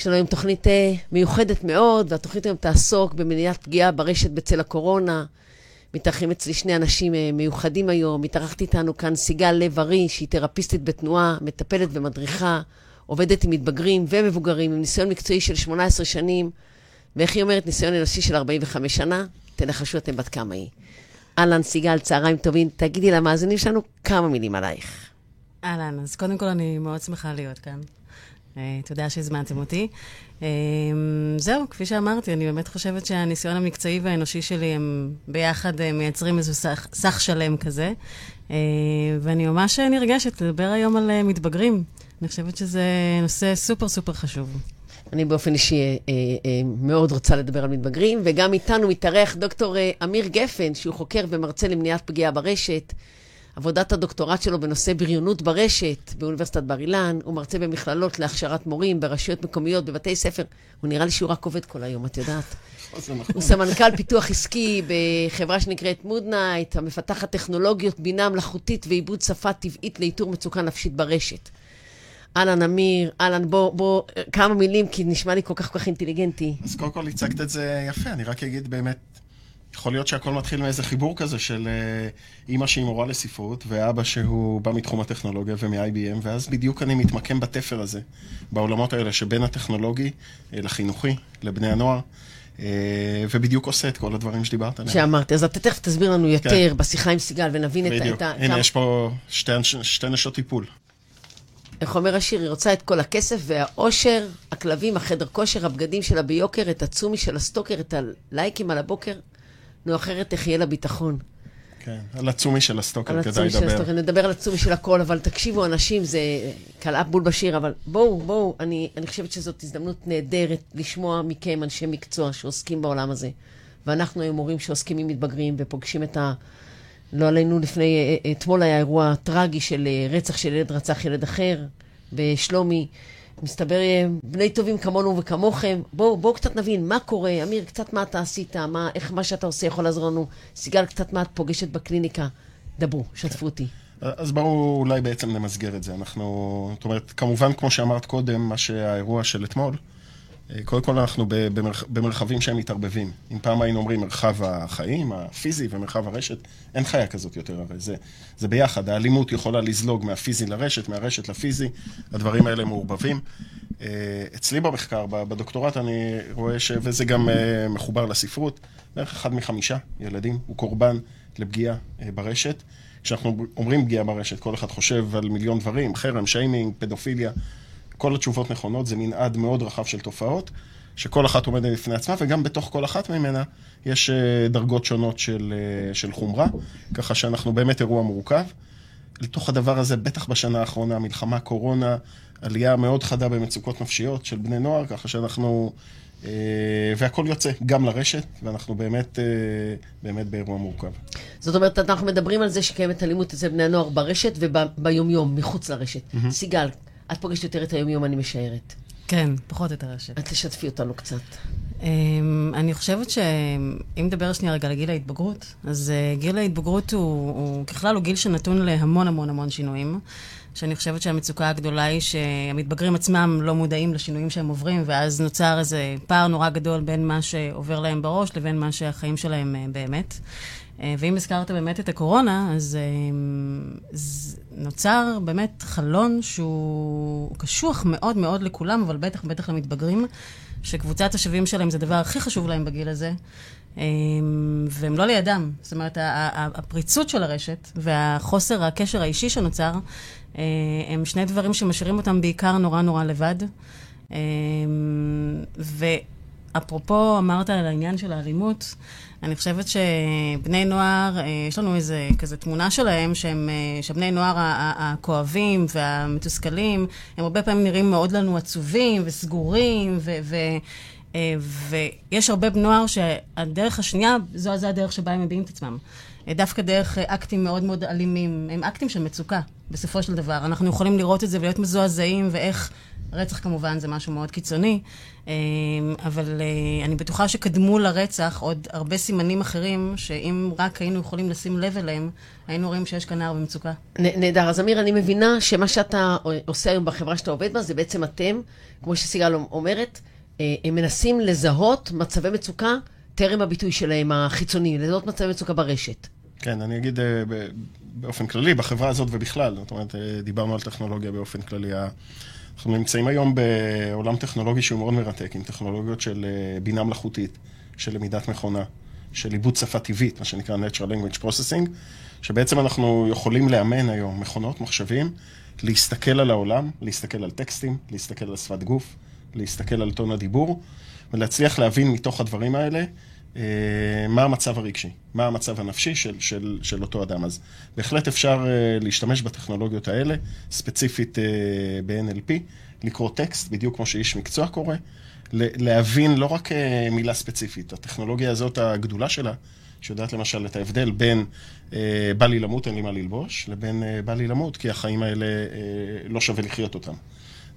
יש לנו היום תוכנית אה, מיוחדת מאוד, והתוכנית היום תעסוק במניעת פגיעה ברשת בצל הקורונה. מתארחים אצלי שני אנשים אה, מיוחדים היום. מתארחת איתנו כאן סיגל לב-ארי, שהיא תרפיסטית בתנועה, מטפלת ומדריכה, עובדת עם מתבגרים ומבוגרים, עם ניסיון מקצועי של 18 שנים, ואיך היא אומרת, ניסיון אנושי של 45 שנה. תנחשו אתם בת כמה היא. אהלן, סיגל, צהריים טובים. תגידי למאזינים שלנו כמה מילים עלייך. אהלן, אז קודם כל אני מאוד שמחה להיות כאן. אה, תודה שהזמנתם אותי. אה, זהו, כפי שאמרתי, אני באמת חושבת שהניסיון המקצועי והאנושי שלי הם ביחד אה, מייצרים איזה סך, שלם כזה. ואני ממש נרגשת לדבר היום על מתבגרים. אני חושבת שזה נושא סופר סופר חשוב. אני באופן אישי מאוד רוצה לדבר על מתבגרים, וגם איתנו מתארח דוקטור אמיר גפן, שהוא חוקר ומרצה למניעת פגיעה ברשת. עבודת הדוקטורט שלו בנושא בריונות ברשת באוניברסיטת בר אילן, הוא מרצה במכללות להכשרת מורים, ברשויות מקומיות, בבתי ספר. הוא נראה לי שהוא רק עובד כל היום, את יודעת. הוא סמנכ"ל פיתוח עסקי בחברה שנקראת מודנייט, המפתחת טכנולוגיות בינה מלאכותית ועיבוד שפה טבעית לאיתור מצוקה נפשית ברשת. אהלן, אמיר, אהלן, בוא, בוא, כמה מילים, כי נשמע לי כל כך כל כך אינטליגנטי. אז קודם כל הצגת את זה יפה, אני רק אגיד באמת, יכול להיות שהכל מתחיל מאיזה חיבור כזה של uh, אימא שהיא מורה לספרות, ואבא שהוא בא מתחום הטכנולוגיה ומ-IBM, ואז בדיוק אני מתמקם בתפר הזה, בעולמות האלה שבין הטכנולוגי uh, לחינוכי, לבני הנוער. uh, ובדיוק עושה את כל הדברים שדיברת עליהם. שאמרתי, אז אתה תכף תסביר לנו יותר כן. בשיחה עם סיגל ונבין בדיוק. את ה... בדיוק, הנה. יש פה שתי, שתי נשות טיפול. איך אומר השיר? היא רוצה את כל הכסף והאושר, הכלבים, החדר כושר, הבגדים שלה ביוקר, את הצומי של הסטוקר, את הלייקים על הבוקר. נו, אחרת תחיה לה ביטחון. כן, על הצומי של הסטוקר כדאי לדבר. על הצומי של הסטוקר, נדבר על הצומי של הכל, אבל תקשיבו, אנשים, זה קלעה בול בשיר, אבל בואו, בואו, אני, אני חושבת שזאת הזדמנות נהדרת לשמוע מכם, אנשי מקצוע שעוסקים בעולם הזה. ואנחנו היום מורים שעוסקים עם מתבגרים ופוגשים את ה... לא עלינו לפני, אה, אה, אתמול היה אירוע טרגי של אה, רצח של ילד רצח ילד אחר בשלומי. מסתבר בני טובים כמונו וכמוכם. בואו בוא קצת נבין מה קורה. אמיר, קצת מה אתה עשית, מה, איך מה שאתה עושה יכול לעזור לנו. סיגל, קצת מה את פוגשת בקליניקה. דברו, שתפו אותי. אז בואו אולי בעצם נמסגר את זה. אנחנו, זאת אומרת, כמובן, כמו שאמרת קודם, מה שהאירוע של אתמול, קודם כל אנחנו במרחבים שהם מתערבבים. אם פעם היינו אומרים מרחב החיים, הפיזי ומרחב הרשת, אין חיה כזאת יותר, הרי זה, זה ביחד. האלימות יכולה לזלוג מהפיזי לרשת, מהרשת לפיזי, הדברים האלה מעורבבים. אה, אצלי במחקר, בדוקטורט, אני רואה ש... וזה גם אה, מחובר לספרות, בערך אחד מחמישה ילדים הוא קורבן לפגיעה אה, ברשת. כשאנחנו אומרים פגיעה ברשת, כל אחד חושב על מיליון דברים, חרם, שיימינג, פדופיליה. כל התשובות נכונות, זה מנעד מאוד רחב של תופעות, שכל אחת עומדת בפני עצמה, וגם בתוך כל אחת ממנה יש אה, דרגות שונות של, אה, של חומרה, ככה שאנחנו באמת אירוע מורכב. לתוך הדבר הזה, בטח בשנה האחרונה, מלחמה, קורונה, עלייה מאוד חדה במצוקות נפשיות של בני נוער, ככה שאנחנו... אה, והכל יוצא גם לרשת, ואנחנו באמת, באמת באירוע מורכב. זאת אומרת, אנחנו מדברים על זה שקיימת אלימות אצל בני הנוער ברשת וביומיום, מחוץ לרשת. Mm-hmm. סיגל, את פוגשת יותר את היומיום, אני משערת. כן, פחות את הרשת. את תשתפי אותנו קצת. Um, אני חושבת שאם נדבר שנייה רגע על גיל ההתבגרות, אז uh, גיל ההתבגרות הוא, הוא ככלל הוא גיל שנתון להמון המון המון שינויים. שאני חושבת שהמצוקה הגדולה היא שהמתבגרים עצמם לא מודעים לשינויים שהם עוברים, ואז נוצר איזה פער נורא גדול בין מה שעובר להם בראש לבין מה שהחיים שלהם uh, באמת. אה, ואם הזכרת באמת את הקורונה, אז אה, נוצר באמת חלון שהוא קשוח מאוד מאוד לכולם, אבל בטח בטח למתבגרים, שקבוצת השווים שלהם זה הדבר הכי חשוב להם בגיל הזה, אה, והם לא לידם. זאת אומרת, הפריצות של הרשת והחוסר הקשר האישי שנוצר, הם שני דברים שמשאירים אותם בעיקר נורא נורא לבד. ואפרופו, אמרת על העניין של האלימות, אני חושבת שבני נוער, אה, יש לנו איזה כזה תמונה שלהם, שהם, אה, שבני נוער הכואבים והמתוסכלים, הם הרבה פעמים נראים מאוד לנו עצובים וסגורים, ו... ו ויש הרבה בני נוער שהדרך השנייה, זו, זו הדרך שבה הם מביעים את עצמם. אה, דווקא דרך אה, אקטים מאוד מאוד אלימים, הם אקטים של מצוקה, בסופו של דבר. אנחנו יכולים לראות את זה ולהיות מזועזעים, ואיך רצח כמובן זה משהו מאוד קיצוני, אה, אבל אה, אני בטוחה שקדמו לרצח עוד הרבה סימנים אחרים, שאם רק היינו יכולים לשים לב אליהם, היינו רואים שיש כאן נער במצוקה. נהדר. אז אמיר, אני מבינה שמה שאתה עושה היום בחברה שאתה עובד בה, זה בעצם אתם, כמו שסיגל אומרת, אה, הם מנסים לזהות מצבי מצוקה טרם הביטוי שלהם החיצוני, לזהות מצבי מצוקה ברשת. כן, אני אגיד באופן כללי, בחברה הזאת ובכלל, זאת אומרת, דיברנו על טכנולוגיה באופן כללי. אנחנו נמצאים היום בעולם טכנולוגי שהוא מאוד מרתק, עם טכנולוגיות של אה, בינה מלאכותית, של למידת מכונה, של עיבוד שפה טבעית, מה שנקרא Natural Language Processing, שבעצם אנחנו יכולים לאמן היום מכונות, מחשבים, להסתכל על העולם, להסתכל על טקסטים, להסתכל על שפת גוף, להסתכל על טון הדיבור, ולהצליח להבין מתוך הדברים האלה אה, מה המצב הרגשי, מה המצב הנפשי של, של, של אותו אדם. אז בהחלט אפשר אה, להשתמש בטכנולוגיות האלה, ספציפית אה, ב-NLP, לקרוא טקסט, בדיוק כמו שאיש מקצוע קורא, להבין לא רק מילה ספציפית, הטכנולוגיה הזאת, הגדולה שלה, שיודעת למשל את ההבדל בין בא לי למות, אין לי מה ללבוש, לבין בא לי למות, כי החיים האלה לא שווה לחיות אותם.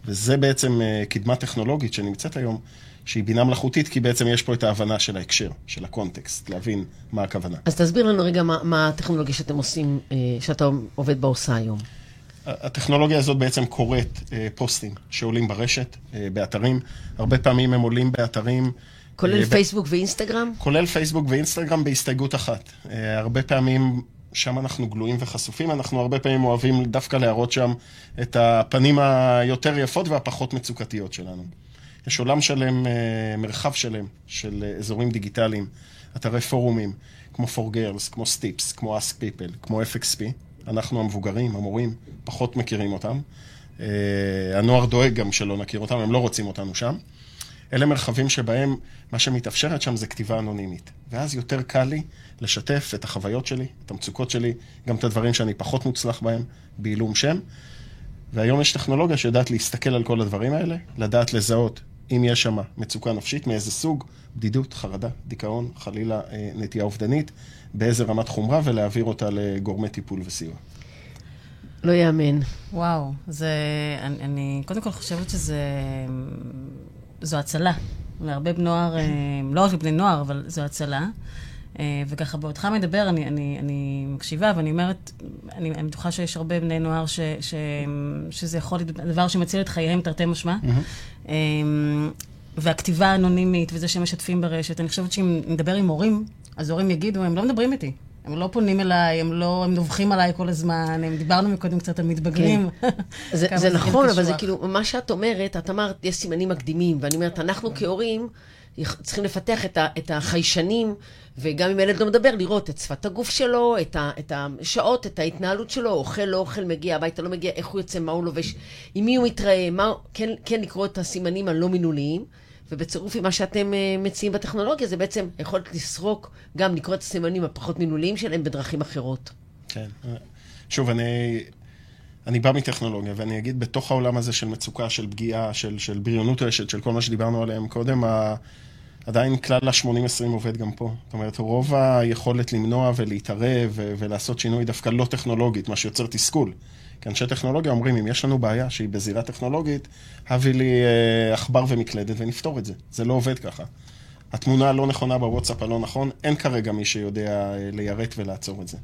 וזה בעצם קדמה טכנולוגית שנמצאת היום. שהיא בינה מלאכותית, כי בעצם יש פה את ההבנה של ההקשר, של הקונטקסט, להבין מה הכוונה. אז תסביר לנו רגע מה, מה הטכנולוגיה שאתם עושים, אה, שאתה עובד בה עושה היום. הטכנולוגיה הזאת בעצם קוראת אה, פוסטים שעולים ברשת, אה, באתרים. הרבה פעמים הם עולים באתרים... כולל פייסבוק ואינסטגרם? כולל פייסבוק ואינסטגרם בהסתייגות אחת. הרבה פעמים שם אנחנו גלויים וחשופים, אנחנו הרבה פעמים אוהבים דווקא להראות שם את הפנים היותר יפות והפחות מצוקתיות שלנו. יש עולם שלם, אה, מרחב שלם של אזורים דיגיטליים, אתרי פורומים, כמו For Girls, כמו סטיפס, כמו Ask People, כמו FXP. אנחנו המבוגרים, המורים, פחות מכירים אותם. אה, הנוער דואג גם שלא נכיר אותם, הם לא רוצים אותנו שם. אלה מרחבים שבהם מה שמתאפשרת שם זה כתיבה אנונימית. ואז יותר קל לי לשתף את החוויות שלי, את המצוקות שלי, גם את הדברים שאני פחות מוצלח בהם, בעילום שם. והיום יש טכנולוגיה שיודעת להסתכל על כל הדברים האלה, לדעת לזהות אם יש שם מצוקה נפשית, מאיזה סוג, בדידות, חרדה, דיכאון, חלילה אה, נטייה אובדנית, באיזה רמת חומרה, ולהעביר אותה לגורמי טיפול וסיוע. לא יאמן. וואו, זה... אני, אני קודם כל חושבת שזה... זו הצלה. להרבה בני נוער, אה, לא רק לבני נוער, אבל זו הצלה. אה, וככה בעודך מדבר, אני, אני, אני מקשיבה ואני אומרת, אני, אני בטוחה שיש הרבה בני נוער ש, ש, שזה יכול להיות דבר שמציל את חייהם תרתי משמע. Mm-hmm. והכתיבה האנונימית וזה שהם משתפים ברשת, אני חושבת שאם נדבר עם הורים, אז הורים יגידו, הם לא מדברים איתי. הם לא פונים אליי, הם לא, הם דווחים עליי כל הזמן, הם דיברנו מקודם קצת על מתבגרים. כן. זה, זה נכון, אבל זה כאילו, מה שאת אומרת, את אמרת, יש סימנים מקדימים, ואני אומרת, אנחנו כהורים צריכים לפתח את, ה, את החיישנים וגם אם ילד לא מדבר, לראות את שפת הגוף שלו, את, ה, את השעות, את ההתנהלות שלו, אוכל, לא אוכל, מגיע הביתה, לא מגיע, איך הוא יוצא, מה הוא לובש, עם מי הוא מתראה, מה, כן, כן לקרוא את הסימנים הלא מינוליים, ובצירוף עם מה שאתם uh, מציעים בטכנולוגיה, זה בעצם יכולת לסרוק, גם לקרוא את הסימנים הפחות מינוליים שלהם בדרכים אחרות. כן. שוב, אני... אני בא מטכנולוגיה, ואני אגיד, בתוך העולם הזה של מצוקה, של פגיעה, של, של בריונות רשת, של כל מה שדיברנו עליהם קודם, עדיין כלל ה-80-20 עובד גם פה. זאת אומרת, רוב היכולת למנוע ולהתערב ולעשות שינוי דווקא לא טכנולוגית, מה שיוצר תסכול. כי אנשי טכנולוגיה אומרים, אם יש לנו בעיה שהיא בזירה טכנולוגית, הביא לי אה, עכבר ומקלדת ונפתור את זה. זה לא עובד ככה. התמונה הלא נכונה בוואטסאפ הלא נכון, אין כרגע מי שיודע אה, ליירט ולעצור את זה.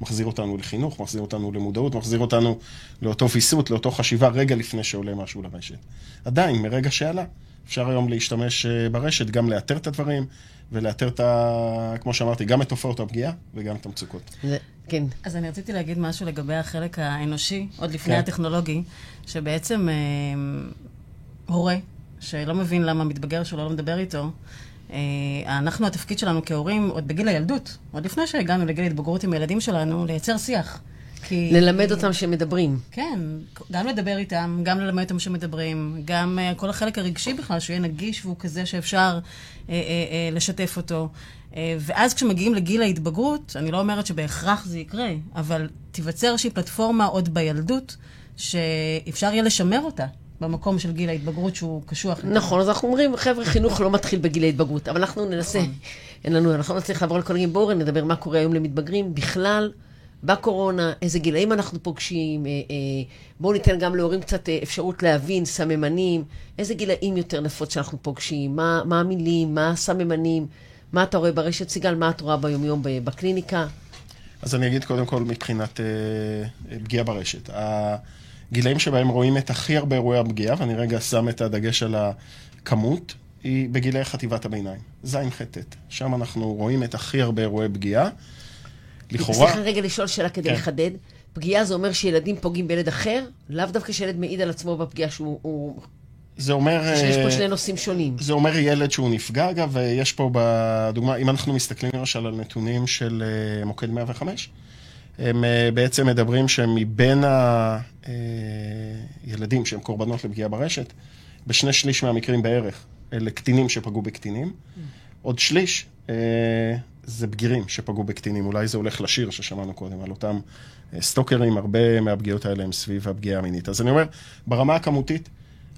מחזיר אותנו לחינוך, מחזיר אותנו למודעות, מחזיר אותנו לאותו ויסות, לאותו חשיבה רגע לפני שעולה משהו לרשת. עדיין, מרגע שעלה, אפשר היום להשתמש אה, ברשת, גם לאתר את הדברים, ולאתר את ה... כמו שאמרתי, גם את תופעות הפגיעה וגם את המצוקות. כן. אז אני רציתי להגיד משהו לגבי החלק האנושי, עוד לפני כן. הטכנולוגי, שבעצם אה, הורה שלא מבין למה המתבגר שלו לא מדבר איתו, אה, אנחנו, התפקיד שלנו כהורים, עוד בגיל הילדות, עוד לפני שהגענו לגיל התבגרות עם הילדים שלנו, לייצר שיח. כי... ללמד אותם שמדברים. כן, גם לדבר איתם, גם ללמד אותם שמדברים, גם uh, כל החלק הרגשי בכלל, שהוא יהיה נגיש והוא כזה שאפשר uh, uh, uh, לשתף אותו. Uh, ואז כשמגיעים לגיל ההתבגרות, אני לא אומרת שבהכרח זה יקרה, אבל תיווצר איזושהי פלטפורמה עוד בילדות, שאפשר יהיה לשמר אותה. במקום של גיל ההתבגרות שהוא קשוח. נכון, אז אנחנו אומרים, חבר'ה, חינוך לא מתחיל בגיל ההתבגרות, אבל אנחנו ננסה, אין לנו, אנחנו לא נצליח לעבור על כל הגילים. בואו נדבר מה קורה היום למתבגרים בכלל, בקורונה, איזה גילאים אנחנו פוגשים, אה, אה, בואו ניתן גם להורים קצת אה, אפשרות להבין סממנים, איזה גילאים יותר נפוץ שאנחנו פוגשים, מה, מה המילים, מה הסממנים, מה אתה רואה ברשת, סיגל, מה את רואה ביומיום בקליניקה. אז אני אגיד קודם כל מבחינת אה, אה, פגיעה ברשת. הגילאים שבהם רואים את הכי הרבה אירועי הפגיעה, ואני רגע שם את הדגש על הכמות, היא בגילי חטיבת הביניים, ז', ח', ט'. שם אנחנו רואים את הכי הרבה אירועי פגיעה. לכאורה... סליחה רגע לשאול שאלה כדי כן. לחדד. פגיעה זה אומר שילדים פוגעים בילד אחר, לאו דווקא שילד מעיד על עצמו בפגיעה שהוא... הוא- זה אומר... שיש אה, פה שני נושאים שונים. זה אומר ילד שהוא נפגע, אגב, ויש פה בדוגמה, אם אנחנו מסתכלים למשל על נתונים של אה, מוקד 105, הם אה, בעצם מדברים שמבין הילדים שהם קורבנות לפגיעה ברשת, בשני שליש מהמקרים בערך, אלה קטינים שפגעו בקטינים, עוד שליש אה, זה בגירים שפגעו בקטינים, אולי זה הולך לשיר ששמענו קודם, על אותם אה, סטוקרים, הרבה מהפגיעות האלה הם סביב הפגיעה המינית. אז אני אומר, ברמה הכמותית,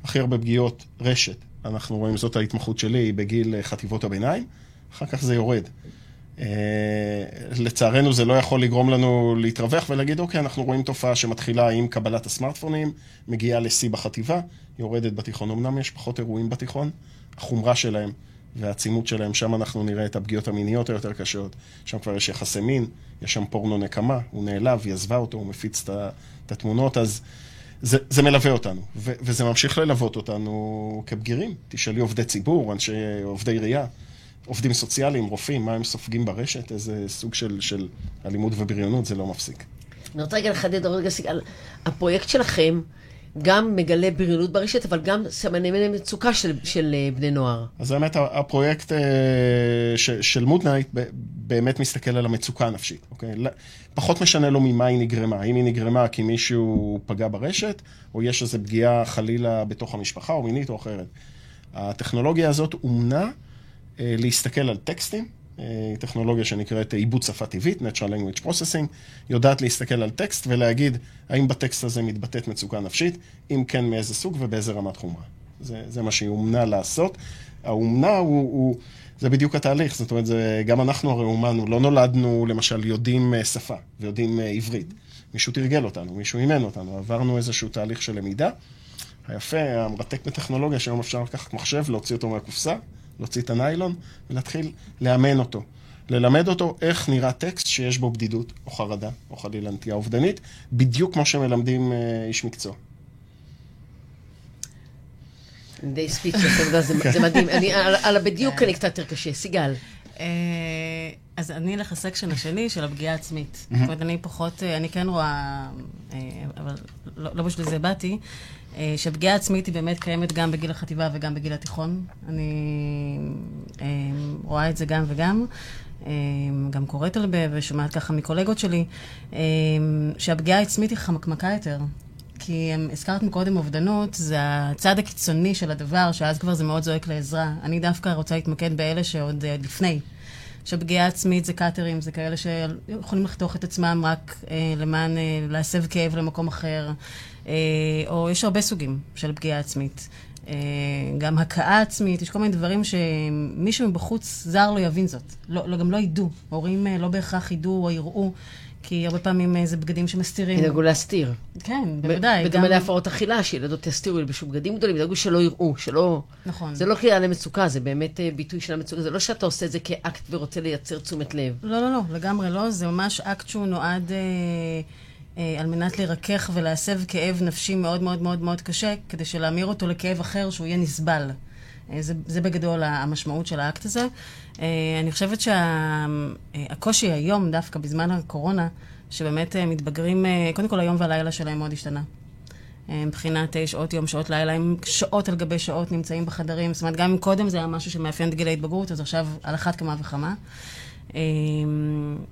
הכי הרבה פגיעות רשת, אנחנו רואים, זאת ההתמחות שלי, בגיל אה, חטיבות הביניים, אחר כך זה יורד. אה, לצערנו זה לא יכול לגרום לנו להתרווח ולהגיד, אוקיי, אנחנו רואים תופעה שמתחילה עם קבלת הסמארטפונים, מגיעה לשיא בחטיבה, יורדת בתיכון. אמנם יש פחות אירועים בתיכון, החומרה שלהם והעצימות שלהם, שם אנחנו נראה את הפגיעות המיניות היותר קשות. שם כבר יש יחסי מין, יש שם פורנו נקמה, הוא נעלב, היא עזבה אותו, הוא מפיץ את התמונות, אז זה, זה מלווה אותנו, ו- וזה ממשיך ללוות אותנו כבגירים. תשאלי עובדי ציבור, אנשי, עובדי עירייה, עובדים סוציאליים, רופאים, מה הם סופגים ברשת, איזה סוג של, של אלימות ובריונות, זה לא מפסיק. אני רוצה רגע לחדד. הפרויקט שלכם גם מגלה בריונות ברשת, אבל גם סמני מצוקה של, של אה, בני נוער. אז האמת, הפרויקט אה, ש- של מודנייט באמת מסתכל על המצוקה הנפשית, אוקיי? פחות משנה לו ממה היא נגרמה. האם היא נגרמה כי מישהו פגע ברשת, או יש איזו פגיעה חלילה בתוך המשפחה, או מינית או אחרת. הטכנולוגיה הזאת אומנה אה, להסתכל על טקסטים, טכנולוגיה שנקראת עיבוד שפה טבעית, Natural Language Processing, יודעת להסתכל על טקסט ולהגיד האם בטקסט הזה מתבטאת מצוקה נפשית, אם כן מאיזה סוג ובאיזה רמת חומרה. זה, זה מה שהיא אומנה לעשות. האומנה הוא, הוא, זה בדיוק התהליך, זאת אומרת, זה, גם אנחנו הרי אומנו, לא נולדנו למשל יודעים אה, שפה ויודעים אה, עברית. מישהו תרגל אותנו, מישהו אימן אותנו, עברנו איזשהו תהליך של למידה. היפה, המרתק בטכנולוגיה, שהיום אפשר לקחת מחשב, להוציא אותו מהקופסה, להוציא את הניילון ולהתחיל לאמן אותו. ללמד אותו איך נראה טקסט שיש בו בדידות, או חרדה, או חלילה נטייה אובדנית, בדיוק כמו שמלמדים אה, איש מקצוע. די ספיצ'ס, זה, זה מדהים. אני, על, על הבדיוק אני קצת יותר קשה. סיגל, אה, אז אני אלך לסקשן השני של הפגיעה העצמית. זאת אומרת, אני פחות, אה, אני כן רואה, אה, אבל לא לא בשביל זה באתי, אה, שהפגיעה העצמית היא באמת קיימת גם בגיל החטיבה וגם בגיל התיכון. אני אה, רואה את זה גם וגם. אה, גם קוראת על זה ושומעת ככה מקולגות שלי, שהפגיעה העצמית היא חמקמקה יותר. כי הזכרת מקודם אובדנות, זה הצד הקיצוני של הדבר, שאז כבר זה מאוד זועק לעזרה. אני דווקא רוצה להתמקד באלה שעוד לפני. שפגיעה עצמית זה קאטרים, זה כאלה שיכולים לחתוך את עצמם רק uh, למען uh, להסב כאב למקום אחר, uh, או יש הרבה סוגים של פגיעה עצמית. Uh, גם הכאה עצמית, יש כל מיני דברים שמישהו מבחוץ זר לא יבין זאת. לא, לא, גם לא ידעו. הורים uh, לא בהכרח ידעו או יראו, כי הרבה פעמים uh, זה בגדים שמסתירים. ידאגו להסתיר. כן, בוודאי. בדומה להפרעות אכילה, שילדות יסתירו, ילבשו בגדים גדולים, ידאגו שלא יראו, שלא... נכון. זה לא קריאה למצוקה, זה באמת אה, ביטוי של המצוקה. זה לא שאתה עושה את זה כאקט ורוצה לייצר תשומת לב. לא, לא, לא, לגמרי לא. זה ממש אקט שהוא נועד אה, אה, על מנת לרכך ולהסב כאב נפשי מאוד מאוד מאוד מאוד קשה, כדי שלהמיר אותו לכאב אחר שהוא יהיה נסבל. אה, זה, זה בגדול המשמעות של האקט הזה. אה, אני חושבת שהקושי היום, דווקא בזמן הקורונה, שבאמת אה, מתבגרים, אה, קודם כל היום והלילה שלהם מאוד השתנה. אה, מבחינת אה, שעות יום, שעות לילה, הם שעות על גבי שעות נמצאים בחדרים. זאת אומרת, גם אם קודם זה היה משהו שמאפיין את גיל ההתבגרות, אז עכשיו על אחת כמה וכמה. אה,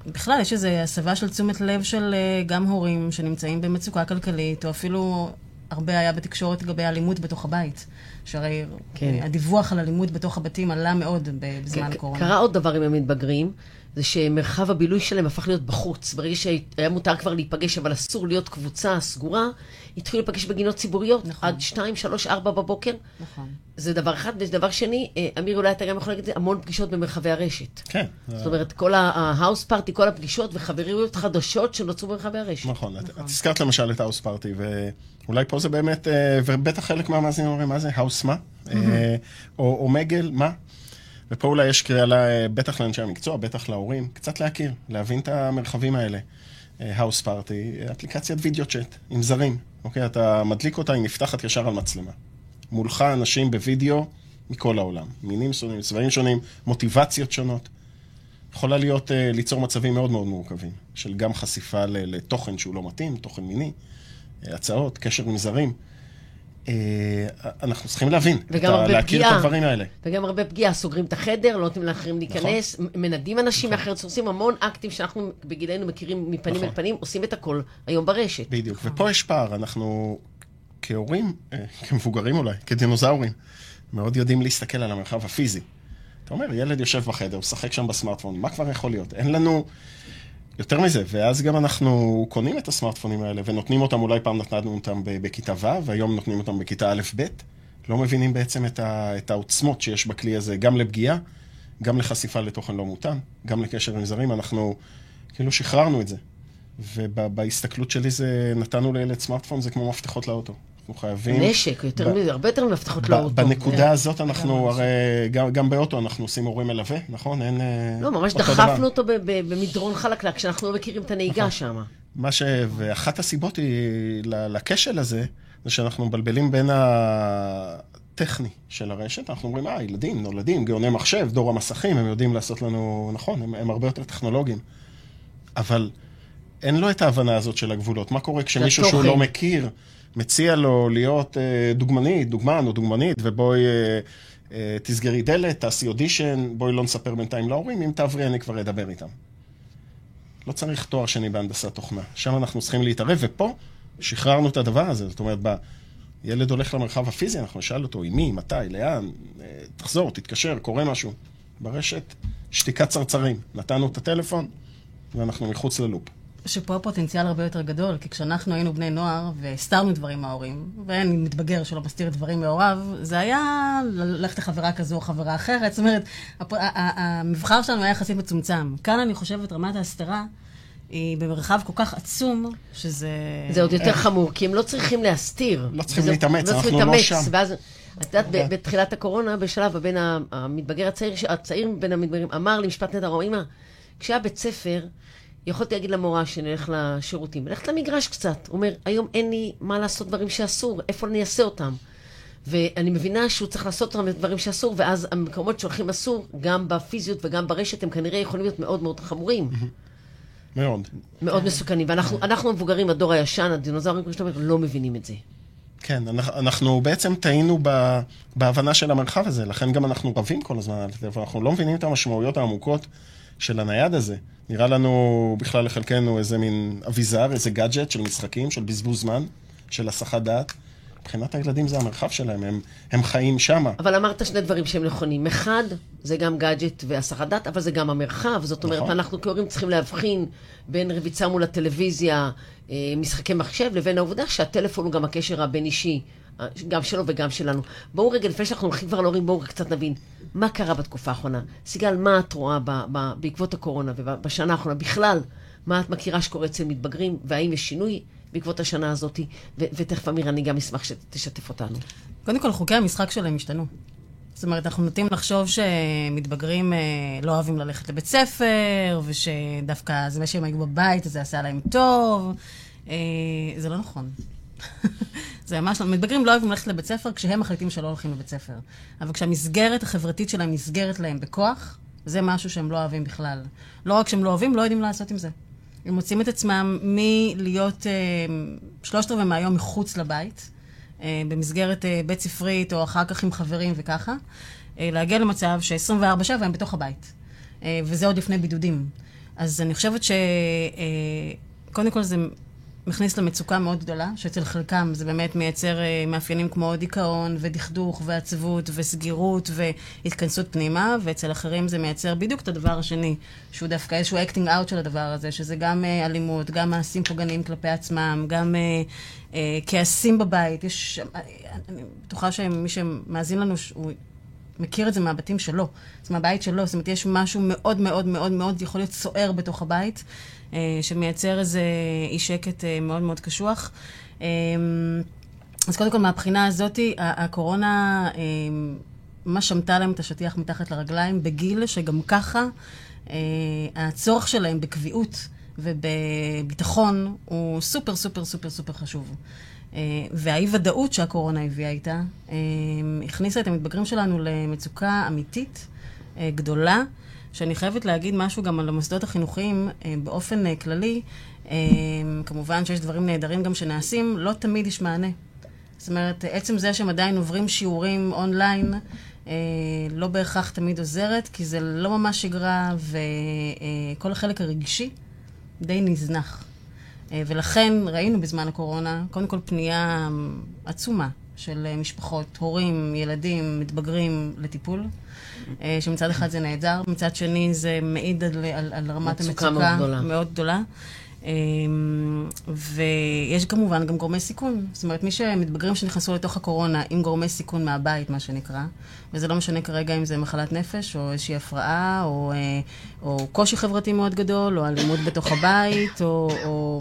בכלל, יש איזו הסבה של תשומת לב של אה, גם הורים שנמצאים במצוקה כלכלית, או אפילו הרבה היה בתקשורת לגבי אלימות בתוך הבית. שהרי כן. כן. הדיווח על אלימות בתוך הבתים עלה מאוד בזמן ק- הקורונה. קרה עוד דבר עם המתבגרים, זה שמרחב הבילוי שלהם הפך להיות בחוץ. ברגע שהיה מותר כבר להיפגש, אבל אסור להיות קבוצה סגורה, התחילו להיפגש בגינות ציבוריות, נכון. עד 2, 3, 4 בבוקר. נכון. זה דבר אחד. ודבר שני, אה, אמיר, אולי אתה גם יכול להגיד את זה, המון פגישות במרחבי הרשת. כן. זאת אומרת, כל ההאוס פארטי, כל הפגישות וחבריות חדשות שנוצרו במרחבי הרשת. נכון, את את הזכרת למשל את האוס פארטי, ואולי פה זה באמת, אה, ובטח חלק מהמאזינים אומרים, מה זה, האוס מה? אה, או אומגל, מה? ופה אולי יש קריאה, בטח לאנשי המקצוע, בטח להורים, קצת להכיר, להבין את המרחבים האלה. האוס פארטי, אפליקציית וידאו צ'אט עם זרים, אוקיי? אתה מדליק אותה, היא נפתחת ישר על מצלמה. מולך אנשים בווידאו מכל העולם, מינים שונים, צבעים שונים, מוטיבציות שונות. יכולה להיות, אה, ליצור מצבים מאוד מאוד מורכבים, של גם חשיפה לתוכן שהוא לא מתאים, תוכן מיני, אה, הצעות, קשר עם זרים. אה, אנחנו צריכים להבין, וגם את ה- הרבה להכיר פגיעה. את הדברים האלה. וגם הרבה פגיעה, סוגרים את החדר, לא נותנים לאחרים להיכנס, נכון. מ- מנדים אנשים מאחרת, עושים המון אקטים שאנחנו בגילנו מכירים מפנים נכון. אל פנים, עושים את הכל היום ברשת. בדיוק, ופה יש פער, אנחנו כהורים, אה, כמבוגרים אולי, כדינוזאורים, מאוד יודעים להסתכל על המרחב הפיזי. אתה אומר, ילד יושב בחדר, משחק שם בסמארטפון, מה כבר יכול להיות? אין לנו... יותר מזה, ואז גם אנחנו קונים את הסמארטפונים האלה ונותנים אותם, אולי פעם נתנו אותם בכיתה ו', והיום נותנים אותם בכיתה א'-ב'. לא מבינים בעצם את, ה, את העוצמות שיש בכלי הזה, גם לפגיעה, גם לחשיפה לתוכן לא מותאם, גם לקשר עם זרים, אנחנו כאילו שחררנו את זה. ובהסתכלות שלי זה, נתנו לילד סמארטפון, זה כמו מפתחות לאוטו. אנחנו חייבים... נשק, יותר מזה, הרבה יותר ב- לאוטו. בנקודה הזאת אנחנו, הרי גם, באוטו אנחנו עושים הורים מלווה, נכון? אין... אה, לא, ממש דחפנו. אותו במדרון חלקלק, כשאנחנו לא מכירים את הנהיגה נכון. שם. מה ש... ואחת הסיבות היא, לכשל הזה, זה שאנחנו מבלבלים בין הטכני של הרשת, אנחנו אומרים, אה, ילדים נולדים, גאוני מחשב, דור המסכים, הם יודעים לעשות לנו, נכון, הם, הם הרבה יותר טכנולוגיים. אבל אין לו את ההבנה הזאת של הגבולות. מה קורה כשמישהו שהוא. לא מכיר, מציע לו להיות אה, דוגמנית, דוגמן או דוגמנית, ובואי אה, אה, תסגרי דלת, תעשי אודישן, בואי לא נספר בינתיים להורים, אם תעברי אני כבר אדבר איתם. לא צריך תואר שני בהנדסת תוכנה. שם אנחנו צריכים להתערב, ופה שחררנו את הדבר הזה. זאת אומרת. ילד הולך למרחב הפיזי, אנחנו נשאל אותו עם מי, מתי, לאן, תחזור, תתקשר, קורה משהו. ברשת, שתיקת צרצרים. נתנו את הטלפון, ואנחנו מחוץ ללופ. שפה הפוטנציאל הרבה יותר גדול, כי כשאנחנו היינו בני נוער והסתרנו דברים מההורים, ואין מתבגר שלא מסתיר דברים מהוריו, זה היה ללכת לחברה כזו או חברה אחרת. זאת אומרת, הפ... המבחר שלנו היה יחסית מצומצם. כאן אני חושבת רמת ההסתרה היא במרחב כל כך עצום, שזה... זה עוד יותר חמור, כי הם לא צריכים להסתיר. לא צריכים להתאמץ, לא אנחנו לא שם. ואז, את יודעת, כן. בתחילת הקורונה, בשלב הבן המתבגר הצעיר, הצעיר בין המתבגרים, אמר לי משפט נהדר, אמא, כשהיה בית ספר, יכולתי להגיד למורה שנלך לשירותים, ללכת למגרש קצת. הוא אומר, היום אין לי מה לעשות דברים שאסור, איפה אני אעשה אותם? ואני מבינה שהוא צריך לעשות אותם דברים שאסור, ואז המקומות שהולכים אסור, גם בפיזיות וגם ברשת, הם כנראה יכולים להיות מאוד מאוד חמורים. מאוד. מאוד מסוכנים. ואנחנו אנחנו המבוגרים, הדור הישן, הדינוזאורים, כמו שאתה אומר, לא מבינים את זה. כן, אנחנו, אנחנו בעצם טעינו ב, בהבנה של המרחב הזה, לכן גם אנחנו רבים כל הזמן על הטלפון, אנחנו לא מבינים את המשמעויות העמוקות של הנייד הזה. נראה לנו בכלל לחלקנו איזה מין אביזר, איזה גאדג'ט של משחקים, של בזבוז זמן, של הסחת דעת. מבחינת הילדים זה המרחב שלהם, הם, הם חיים שמה. אבל אמרת שני דברים שהם נכונים. אחד, זה גם גאדג'ט והסחת דת, אבל זה גם המרחב. זאת אומרת, נכון. אנחנו כהורים צריכים להבחין בין רביצה מול הטלוויזיה, אה, משחקי מחשב, לבין העובדה שהטלפון הוא גם הקשר הבין-אישי, גם שלו וגם שלנו. בואו רגע, לפני שאנחנו הולכים כבר להורים, בואו קצת נבין מה קרה בתקופה האחרונה. סיגל, מה את רואה ב- ב- בעקבות הקורונה ובשנה האחרונה בכלל? מה את מכירה שקורה אצל מתבגרים, והאם יש שינוי בעקבות השנה הזאת? ו- ותכף, אמיר, אני גם אשמח שתשתף אותנו. קודם כל, חוקי המשחק שלהם השתנו. זאת אומרת, אנחנו נוטים לחשוב שמתבגרים אה, לא אוהבים ללכת לבית ספר, ושדווקא זה מה שהם היו בבית, זה עשה להם טוב. אה, זה לא נכון. זה ממש לא. מתבגרים לא אוהבים ללכת לבית ספר כשהם מחליטים שלא הולכים לבית ספר. אבל כשהמסגרת החברתית שלהם נסגרת להם בכוח, זה משהו שהם לא אוהבים בכלל. לא רק שהם לא אוהבים, לא יודעים לעשות עם זה. הם מוצאים את עצמם מלהיות אה, שלושת רבעי מהיום מחוץ לבית, אה, במסגרת אה, בית ספרית, או אחר כך עם חברים וככה, אה, להגיע למצב ש-24/7 הם בתוך הבית. אה, וזה עוד לפני בידודים. אז אני חושבת ש... אה, קודם כל זה מכניס למצוקה מאוד גדולה, שאצל חלקם זה באמת מייצר אה, מאפיינים כמו דיכאון ודכדוך ועצבות וסגירות והתכנסות פנימה, ואצל אחרים זה מייצר בדיוק את הדבר השני, שהוא דווקא איזשהו acting out של הדבר הזה, שזה גם אה, אלימות, גם מעשים פוגעניים כלפי עצמם, גם אה, אה, כעסים בבית. יש, אה, אני בטוחה שמי שמאזין לנו, הוא מכיר את זה מהבתים שלו, זה מהבית שלו, זאת אומרת, יש משהו מאוד מאוד מאוד מאוד יכול להיות סוער בתוך הבית. אה, שמייצר איזה אי שקט אה, מאוד מאוד קשוח. אה, אז קודם כל, מהבחינה הזאת, הקורונה ממש שמטה להם את השטיח מתחת לרגליים, בגיל שגם ככה הצורך שלהם בקביעות ובביטחון הוא סופר סופר סופר סופר חשוב. והאי-ודאות שהקורונה הביאה איתה, הכניסה את המתבגרים שלנו למצוקה אמיתית, גדולה. שאני חייבת להגיד משהו גם על המוסדות החינוכיים אה, באופן אה, כללי. אה, כמובן שיש דברים נהדרים גם שנעשים, לא תמיד יש מענה. זאת אומרת, עצם זה שהם עדיין עוברים שיעורים אונליין, לא בהכרח תמיד עוזרת, כי זה לא ממש שגרה, וכל החלק הרגשי די נזנח. ולכן ראינו בזמן הקורונה, קודם כל פנייה עצומה של משפחות, הורים, ילדים, מתבגרים לטיפול. אה, שמצד אחד זה נהדר, מצד שני זה מעיד על, על, על רמת המצוקה מאוד גדולה. מאוד גדולה. אה, ויש כמובן גם גורמי סיכון. זאת אומרת, מי שמתבגרים שנכנסו לתוך הקורונה עם גורמי סיכון מהבית, מה שנקרא, וזה לא משנה כרגע אם זה מחלת נפש, או איזושהי הפרעה, או, אה, או קושי חברתי מאוד גדול, או אלימות בתוך הבית, או, או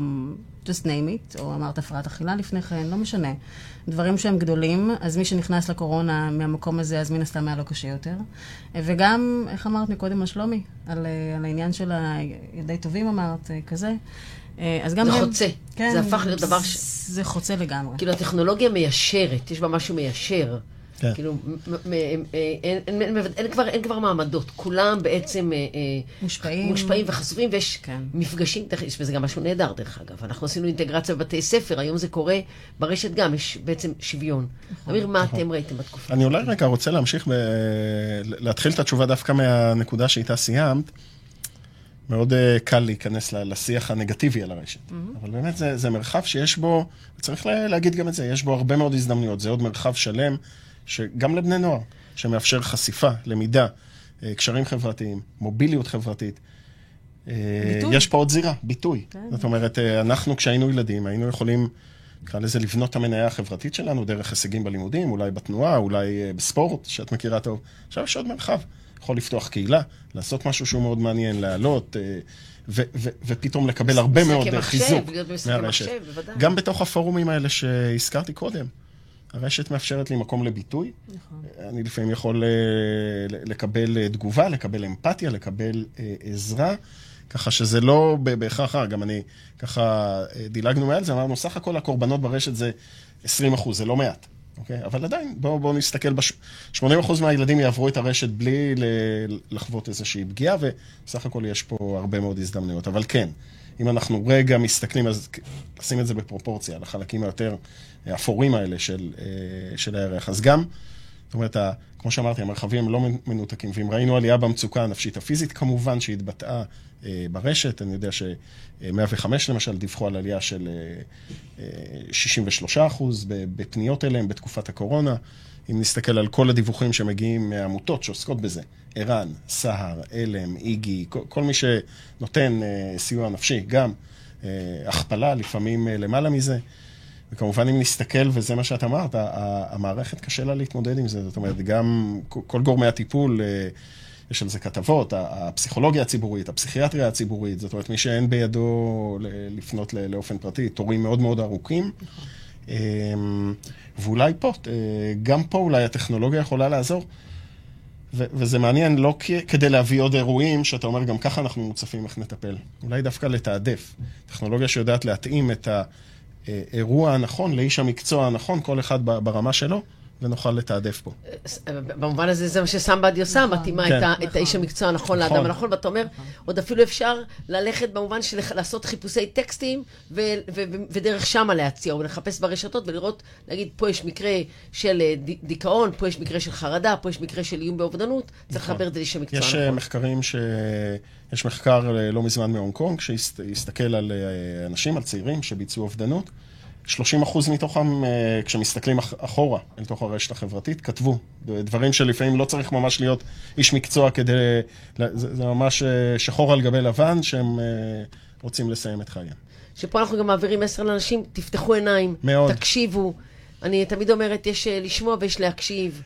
just name it, או אמרת הפרעת אכילה לפני כן, לא משנה. דברים שהם גדולים, אז מי שנכנס לקורונה מהמקום הזה, אז מן הסתם היה לו קשה יותר. וגם, איך אמרת מקודם על שלומי? על, על העניין של הילדי טובים אמרת, כזה. אז גם זה הם... חוצה. כן, זה הפך להיות דבר ש... זה חוצה לגמרי. כאילו, הטכנולוגיה מיישרת, יש בה משהו מיישר. כן. כאילו, אין, כבר, אין כבר מעמדות, כולם בעצם אה, אה, מושפעים, מושפעים וחשופים, ויש כן. מפגשים, יש בזה גם משהו נהדר דרך אגב. אנחנו עשינו אינטגרציה בבתי ספר, היום זה קורה ברשת גם, יש בעצם שוויון. נכון. אמיר, מה נכון. אתם ראיתם בתקופה? אני אולי רגע רוצה להמשיך, ב... להתחיל את התשובה דווקא מהנקודה שאיתה סיימת. מאוד uh, קל להיכנס לשיח הנגטיבי על הרשת. Mm-hmm. אבל באמת זה, זה מרחב שיש בו, צריך להגיד גם את זה, יש בו הרבה מאוד הזדמנויות. זה עוד מרחב שלם שגם לבני נוער, שמאפשר חשיפה, למידה, אה, קשרים חברתיים, מוביליות חברתית. אה, ביטוי. יש פה עוד זירה, ביטוי. כן. זאת אומרת, אה, אנחנו כשהיינו ילדים, היינו יכולים, נקרא לזה, לבנות את המניה החברתית שלנו דרך הישגים בלימודים, אולי בתנועה, אולי בספורט, שאת מכירה טוב. עכשיו יש עוד מרחב. יכול לפתוח קהילה, לעשות משהו שהוא מאוד מעניין, לעלות, ו- ו- ופתאום לקבל הרבה מאוד חיזוק מהרשת. גם בתוך הפורומים האלה שהזכרתי קודם. הרשת מאפשרת לי מקום לביטוי. נכון. אני לפעמים יכול אה, לקבל אה, תגובה, לקבל אמפתיה, לקבל אה, עזרה, ככה שזה לא בהכרח, גם אני, ככה דילגנו מעל זה, אמרנו, סך הכל הקורבנות ברשת זה 20 אחוז, זה לא מעט. אוקיי? אבל עדיין, בואו בוא נסתכל, בש... 80% מהילדים יעברו את הרשת בלי לחוות איזושהי פגיעה, וסך הכל יש פה הרבה מאוד הזדמנויות. אבל כן, אם אנחנו רגע מסתכלים, אז נשים את זה בפרופורציה, לחלקים היותר האפורים האלה של, אה, של הערך. אז גם, זאת אומרת, כמו שאמרתי, המרחבים הם לא מנותקים, ואם ראינו עלייה במצוקה הנפשית הפיזית, כמובן שהתבטאה אה, ברשת, אני יודע ש-105 למשל דיווחו על עלייה של 63 אה, אחוז בפניות אליהם בתקופת הקורונה. אם נסתכל על כל הדיווחים שמגיעים מעמותות שעוסקות בזה, ער"ן, סהר, עלם, איגי, כל, כל מי שנותן סיוע נפשי, גם הכפלה, לפעמים למעלה מזה. וכמובן אם נסתכל, וזה מה שאת אמרת, המערכת קשה לה להתמודד עם זה. זאת אומרת, גם כל גורמי הטיפול, אה, יש על זה כתבות, הפסיכולוגיה הציבורית, הפסיכיאטריה הציבורית, זאת אומרת, מי שאין בידו לפנות לאופן פרטי, תורים מאוד מאוד ארוכים. אמ, ואולי פה, אה, גם פה אולי הטכנולוגיה יכולה לעזור. ו- וזה מעניין לא כדי להביא עוד אירועים, שאתה אומר, גם ככה אנחנו מוצפים איך נטפל. אולי דווקא לתעדף. טכנולוגיה שיודעת להתאים את ה... האירוע הנכון, לאיש המקצוע הנכון, כל אחד ברמה שלו, ונוכל לתעדף פה. במובן הזה זה מה שסמבדי עושה, נכון. מתאימה כן. את ה- את נכון. האיש המקצוע הנכון נכון. לאדם הנכון, ואתה אומר, עוד אפילו אפשר ללכת במובן של לעשות חיפושי טקסטים, ו- ו- ו- ודרך שמה להציע, או לחפש ברשתות ולראות, להגיד, פה יש מקרה של אה, ד- דיכאון, פה יש מקרה של חרדה, פה יש מקרה של איום באובדנות, צריך נכון. לחבר את זה לאיש המקצוע יש אה, הנכון. מחקרים ש... יש מחקר אה, לא מזמן מהונג קונג, שהסתכל על אנשים, על צעירים שביצעו אובדנות. 30 אחוז מתוכם, אה, כשמסתכלים אח- אחורה אל תוך הרשת החברתית, כתבו דברים שלפעמים לא צריך ממש להיות איש מקצוע כדי... זה, זה ממש אה, שחור על גבי לבן, שהם אה, רוצים לסיים את חייהם. שפה אנחנו גם מעבירים מסר לאנשים, תפתחו עיניים, מאוד. תקשיבו. אני תמיד אומרת, יש לשמוע ויש להקשיב.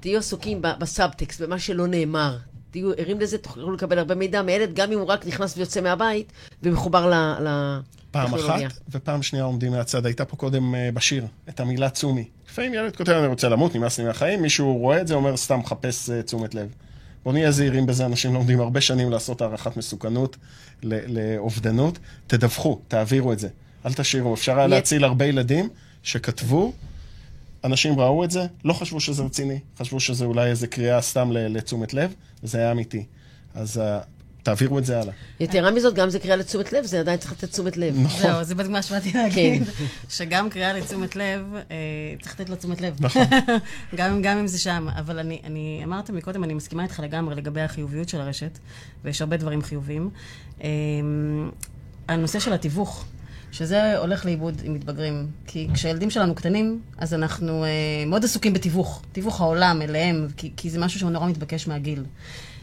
תהיו עסוקים בסאבטקסט, במה שלא נאמר. תהיו ערים לזה, תוכלו לקבל הרבה מידע מילד, גם אם הוא רק נכנס ויוצא מהבית ומחובר ל- פעם. אחת, ופעם שנייה עומדים מהצד. הייתה פה קודם אה, בשיר, את המילה צומי. לפעמים ילד כותב, אני רוצה למות, נמאס לי מהחיים, מישהו רואה את זה, אומר, סתם מחפש אה, תשומת לב. בואו נהיה זהירים בזה, אנשים לומדים הרבה שנים לעשות הערכת מסוכנות לאובדנות. תדווחו, תעבירו את זה. אל תשאירו. אפשר היה להציל הרבה ילדים שכתבו, אנשים ראו את זה, לא חשבו שזה רציני, חשבו שזה אולי איזה קריאה סתם לתשומת לב, וזה היה אמיתי. אז אה, תעבירו את זה הלאה. יתרה מזאת, גם זה קריאה לתשומת לב, זה עדיין צריך לתת תשומת לב. נכון. זהו, זה בדיוק מה שבאתי להגיד. שגם קריאה לתשומת לב, אה, צריך לתת לה תשומת לב. נכון. גם, אם זה שם. אבל אני, אני אמרת מקודם, אני מסכימה איתך לגמרי לגבי החיוביות של הרשת, ויש הרבה דברים חיוביים. אה, הנושא של התיווך, שזה הולך לאיבוד עם מתבגרים. כי כשהילדים שלנו קטנים, אז אנחנו אה, מאוד עסוקים בתיווך. תיווך העולם אליהם, כי, כי זה משהו שהוא נורא מתבקש מהגיל.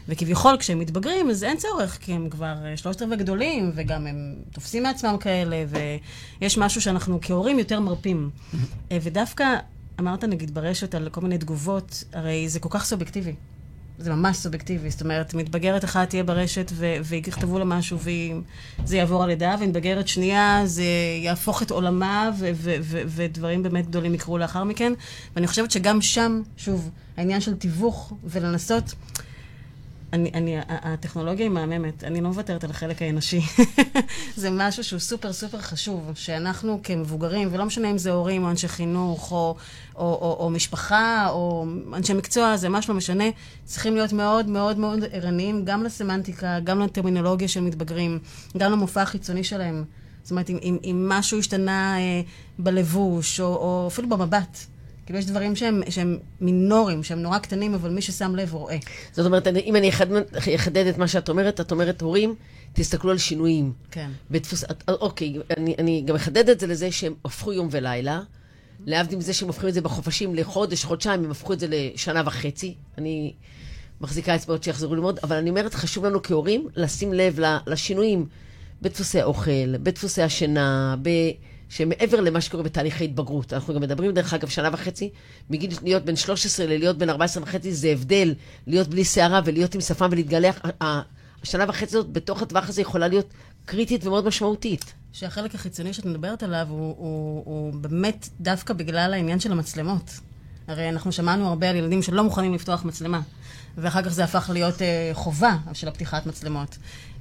וכביכול, כשהם מתבגרים, אז אין צורך, כי הם כבר אה, שלושת רבעי גדולים, וגם הם תופסים מעצמם כאלה, ויש משהו שאנחנו כהורים יותר מרפים. אה, ודווקא, אמרת נגיד ברשת על כל מיני תגובות, הרי זה כל כך סובייקטיבי. זה ממש סובייקטיבי. זאת אומרת, מתבגרת אחת תהיה ברשת ו- ויכתבו לה משהו וזה יעבור על ידה, ומתבגרת שנייה זה יהפוך את עולמה ו- ו- ו- ודברים באמת גדולים יקרו לאחר מכן. ואני חושבת שגם שם, שוב, העניין של תיווך ולנסות... אני, אני, הטכנולוגיה היא מהממת, אני לא מוותרת על החלק האנושי. זה משהו שהוא סופר סופר חשוב, שאנחנו כמבוגרים, ולא משנה אם זה הורים או אנשי חינוך, או, או, או, או משפחה, או אנשי מקצוע, זה ממש לא משנה, צריכים להיות מאוד מאוד מאוד ערניים, גם לסמנטיקה, גם לטרמינולוגיה של מתבגרים, גם למופע החיצוני שלהם. זאת אומרת, אם, אם, אם משהו השתנה אה, בלבוש, או, או אפילו במבט. כאילו, יש דברים שהם, שהם מינוריים, שהם נורא קטנים, אבל מי ששם לב רואה. זאת אומרת, אם אני אחדד- את מה שאת אומרת, את אומרת, הורים, תסתכלו על שינויים. כן. בדפוס... אוקיי, אני, אני גם אחדד את זה לזה שהם הפכו יום ולילה. להבדיל מזה שהם הופכים את זה בחופשים לחודש, חודשיים, הם הפכו את זה לשנה וחצי. אני מחזיקה אצבעות שיחזרו ללמוד, אבל אני אומרת, חשוב לנו כהורים לשים לב לשינויים בדפוסי האוכל, בדפוסי השינה, ב... שמעבר למה שקורה בתהליכי התבגרות. אנחנו גם מדברים, דרך אגב, שנה וחצי, מגיל להיות בן 13 ללהיות בן 14 וחצי, זה הבדל להיות בלי שערה ולהיות עם שפם ולהתגלח. השנה וחצי הזאת, בתוך הטווח הזה, יכולה להיות קריטית ומאוד משמעותית. שהחלק החיצוני שאת מדברת עליו הוא, הוא, הוא באמת דווקא בגלל העניין של המצלמות. הרי אנחנו שמענו הרבה על ילדים שלא מוכנים לפתוח מצלמה, ואחר כך זה הפך להיות אה, חובה של הפתיחת מצלמות.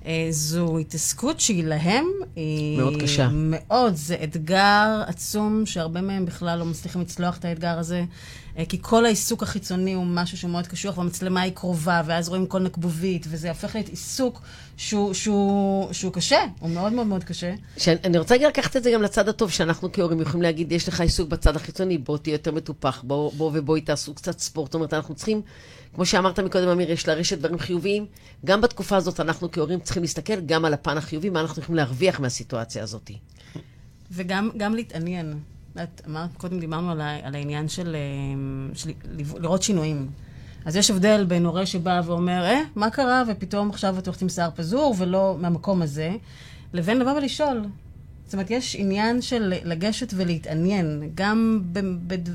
אה, זו התעסקות שהיא להם, היא... מאוד קשה. מאוד, זה אתגר עצום, שהרבה מהם בכלל לא מצליחים לצלוח את האתגר הזה, אה, כי כל העיסוק החיצוני הוא משהו שהוא מאוד קשוח, והמצלמה היא קרובה, ואז רואים כל נקבובית, וזה הופך להיות עיסוק שהוא, שהוא, שהוא קשה, הוא מאוד מאוד מאוד קשה. שאני רוצה רגע לקחת את זה גם לצד הטוב, שאנחנו כהורים יכולים להגיד, יש לך עיסוק בצד החיצוני, בוא תהיה יותר מטופח, בוא, בוא ובואי תעשו קצת ספורט. זאת אומרת, אנחנו צריכים, כמו שאמרת מקודם, אמיר, יש לרשת דברים חיוביים. גם בתקופה הזאת אנחנו כהורים צריכים להסתכל גם על הפן החיובי, מה אנחנו יכולים להרוויח מהסיטואציה הזאת. וגם גם להתעניין. את אמרת, קודם דיברנו על, על העניין של, אה, של לב- לראות שינויים. אז יש הבדל בין הורה שבא ואומר, אה, מה קרה, ופתאום עכשיו את הולכת עם שיער פזור, ולא מהמקום הזה, לבין לבוא ולשאול. זאת אומרת, יש עניין של לגשת ולהתעניין, גם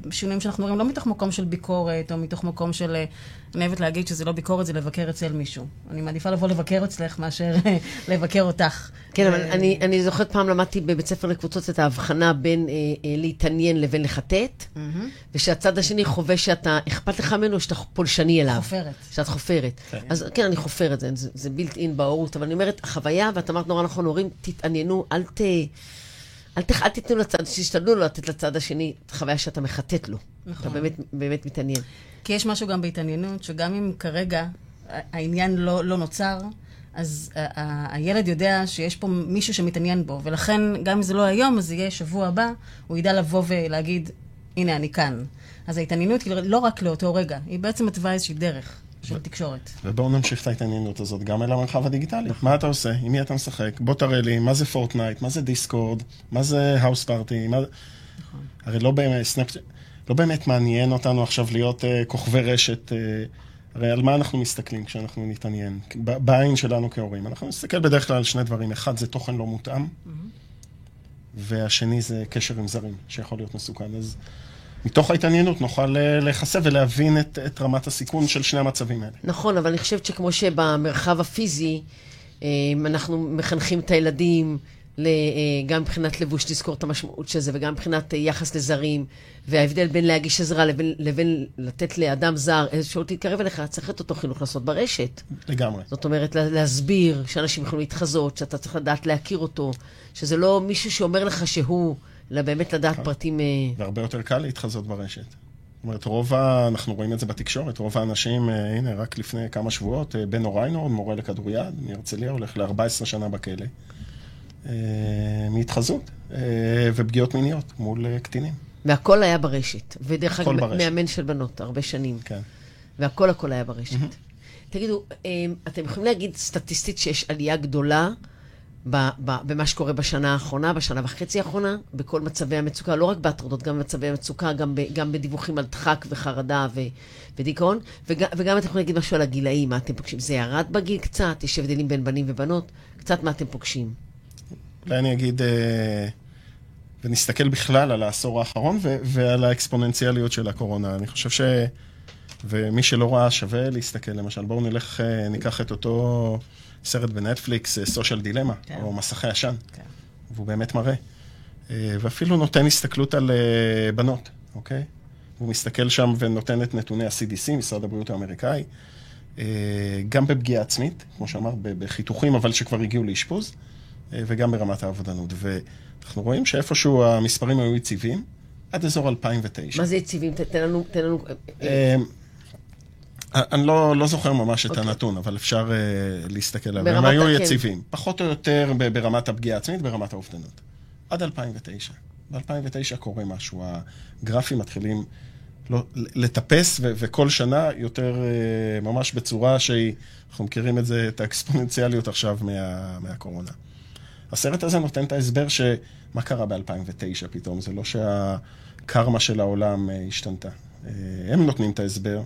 בשינויים שאנחנו רואים, לא מתוך מקום של ביקורת, או מתוך מקום של... אני אוהבת להגיד שזה לא ביקורת, זה לבקר אצל מישהו. אני מעדיפה לבוא לבקר אצלך מאשר אה, לבקר אותך. כן, אבל אה, אני, אני זוכרת פעם למדתי בבית ספר לקבוצות את ההבחנה בין אה, אה, להתעניין לבין לחטט, מהמם. ושהצד השני חווה שאתה, אכפת לך ממנו, שאתה פולשני אליו. חופרת. שאת חופרת. אז כן, אני חופרת, זה, זה, זה בילט אין בהורות, אבל אני אומרת, החוויה, ואת אמרת נורא נכון, הורים, תתעניינו, אל ת... אל, תח, אל תיתנו לצד, תשתדלו לא לתת לצד השני את החוויה שאתה מחטט לו. נכון. אתה באמת, באמת מתעניין. כי יש משהו גם בהתעניינות, שגם אם כרגע העניין לא, לא נוצר, אז ה- ה- הילד יודע שיש פה מישהו שמתעניין בו, ולכן גם אם זה לא היום, אז זה יהיה שבוע הבא, הוא ידע לבוא ולהגיד, הנה, אני כאן. אז ההתעניינות היא לא רק לאותו רגע, היא בעצם מתווה איזושהי דרך של תקשורת. ובואו נמשיך את ההתעניינות הזאת גם אל המרחב הדיגיטלי. מה אתה עושה? עם מי אתה משחק? בוא תראה לי מה זה פורטנייט, מה זה דיסקורד, מה זה האוס פארטי, מה... הרי לא באמת, סנאפ... לא באמת מעניין אותנו עכשיו להיות uh, כוכבי רשת. Uh, הרי על מה אנחנו מסתכלים כשאנחנו נתעניין? בעין שלנו כהורים. אנחנו נסתכל בדרך כלל על שני דברים. אחד זה תוכן לא מותאם, והשני זה קשר עם זרים, שיכול להיות מסוכן. אז מתוך ההתעניינות נוכל אה, להיחשף ולהבין את, את רמת הסיכון של שני המצבים האלה. נכון, אבל אני חושבת שכמו שבמרחב הפיזי, אה, אנחנו מחנכים את הילדים, אה, גם מבחינת לבוש, לזכור את המשמעות של זה, וגם מבחינת יחס לזרים, וההבדל בין להגיש עזרה לבין, לבין לתת לאדם זר איזושהי אפשרות להתקרב אליך, צריך את אותו חינוך לעשות ברשת. לגמרי. זאת אומרת, לה- להסביר שאנשים יכולים להתחזות, שאתה צריך לדעת להכיר אותו, שזה לא מישהו שאומר לך שהוא, אלא באמת לדעת פרטים... אה, והרבה יותר קל להתחזות ברשת. זאת אומרת, רוב ה... אנחנו רואים את זה בתקשורת, רוב האנשים, אה, הנה, רק לפני כמה שבועות, אה, בן אוריינור, מורה לכדוריד מהרצליה, הולך ל-14 שנה בכלא, מהתחזות ופגיעות מיניות מול קטינים. והכל היה ברשת. ודרך אגב. מאמן של בנות, הרבה שנים. כן. והכל הכל היה ברשת. תגידו, אתם יכולים להגיד סטטיסטית שיש עלייה גדולה במה שקורה בשנה האחרונה, בשנה וחצי האחרונה, בכל מצבי המצוקה, לא רק בהטרדות, גם במצבי המצוקה, גם, ב- גם בדיווחים על דחק וחרדה ו- ודיכאון, וגם, וגם אתם יכולים להגיד משהו על הגילאים, מה אתם פוגשים. זה ירד בגיל קצת? יש הבדלים בין בנים ובנות? קצת מה אתם פוגשים. אולי אני אגיד, אה, ונסתכל בכלל על העשור האחרון ו- ועל האקספוננציאליות של הקורונה. אני חושב ש... ומי שלא ראה, שווה להסתכל, למשל. בואו נלך, אה, ניקח את אותו סרט בנטפליקס, סושיאל דילמה, כן. או מסכי עשן. כן. והוא באמת מראה. אה, ואפילו נותן הסתכלות על אה, בנות, אוקיי? הוא מסתכל שם ונותן את נתוני ה-CDC, משרד הבריאות האמריקאי, אה, גם בפגיעה עצמית, כמו שאמרת, ב- בחיתוכים, אבל שכבר הגיעו לאשפוז, וגם ברמת האבדנות. ואנחנו רואים שאיפשהו המספרים היו יציבים, עד אזור 2009. מה זה יציבים? תן לנו... תן לנו אני לא, לא זוכר ממש את אוקיי. הנתון, אבל אפשר uh, להסתכל. ברמת הם היו כן. יציבים, פחות או יותר ברמת הפגיעה העצמית, ברמת האובדנות. עד 2009. ב-2009 קורה משהו, הגרפים מתחילים לא, לטפס, ו- וכל שנה יותר uh, ממש בצורה שהיא, אנחנו מכירים את זה, את האקספוננציאליות עכשיו מה, מהקורונה. הסרט הזה נותן את ההסבר שמה קרה ב-2009 פתאום, זה לא שהקרמה של העולם אה, השתנתה. אה, הם נותנים את ההסבר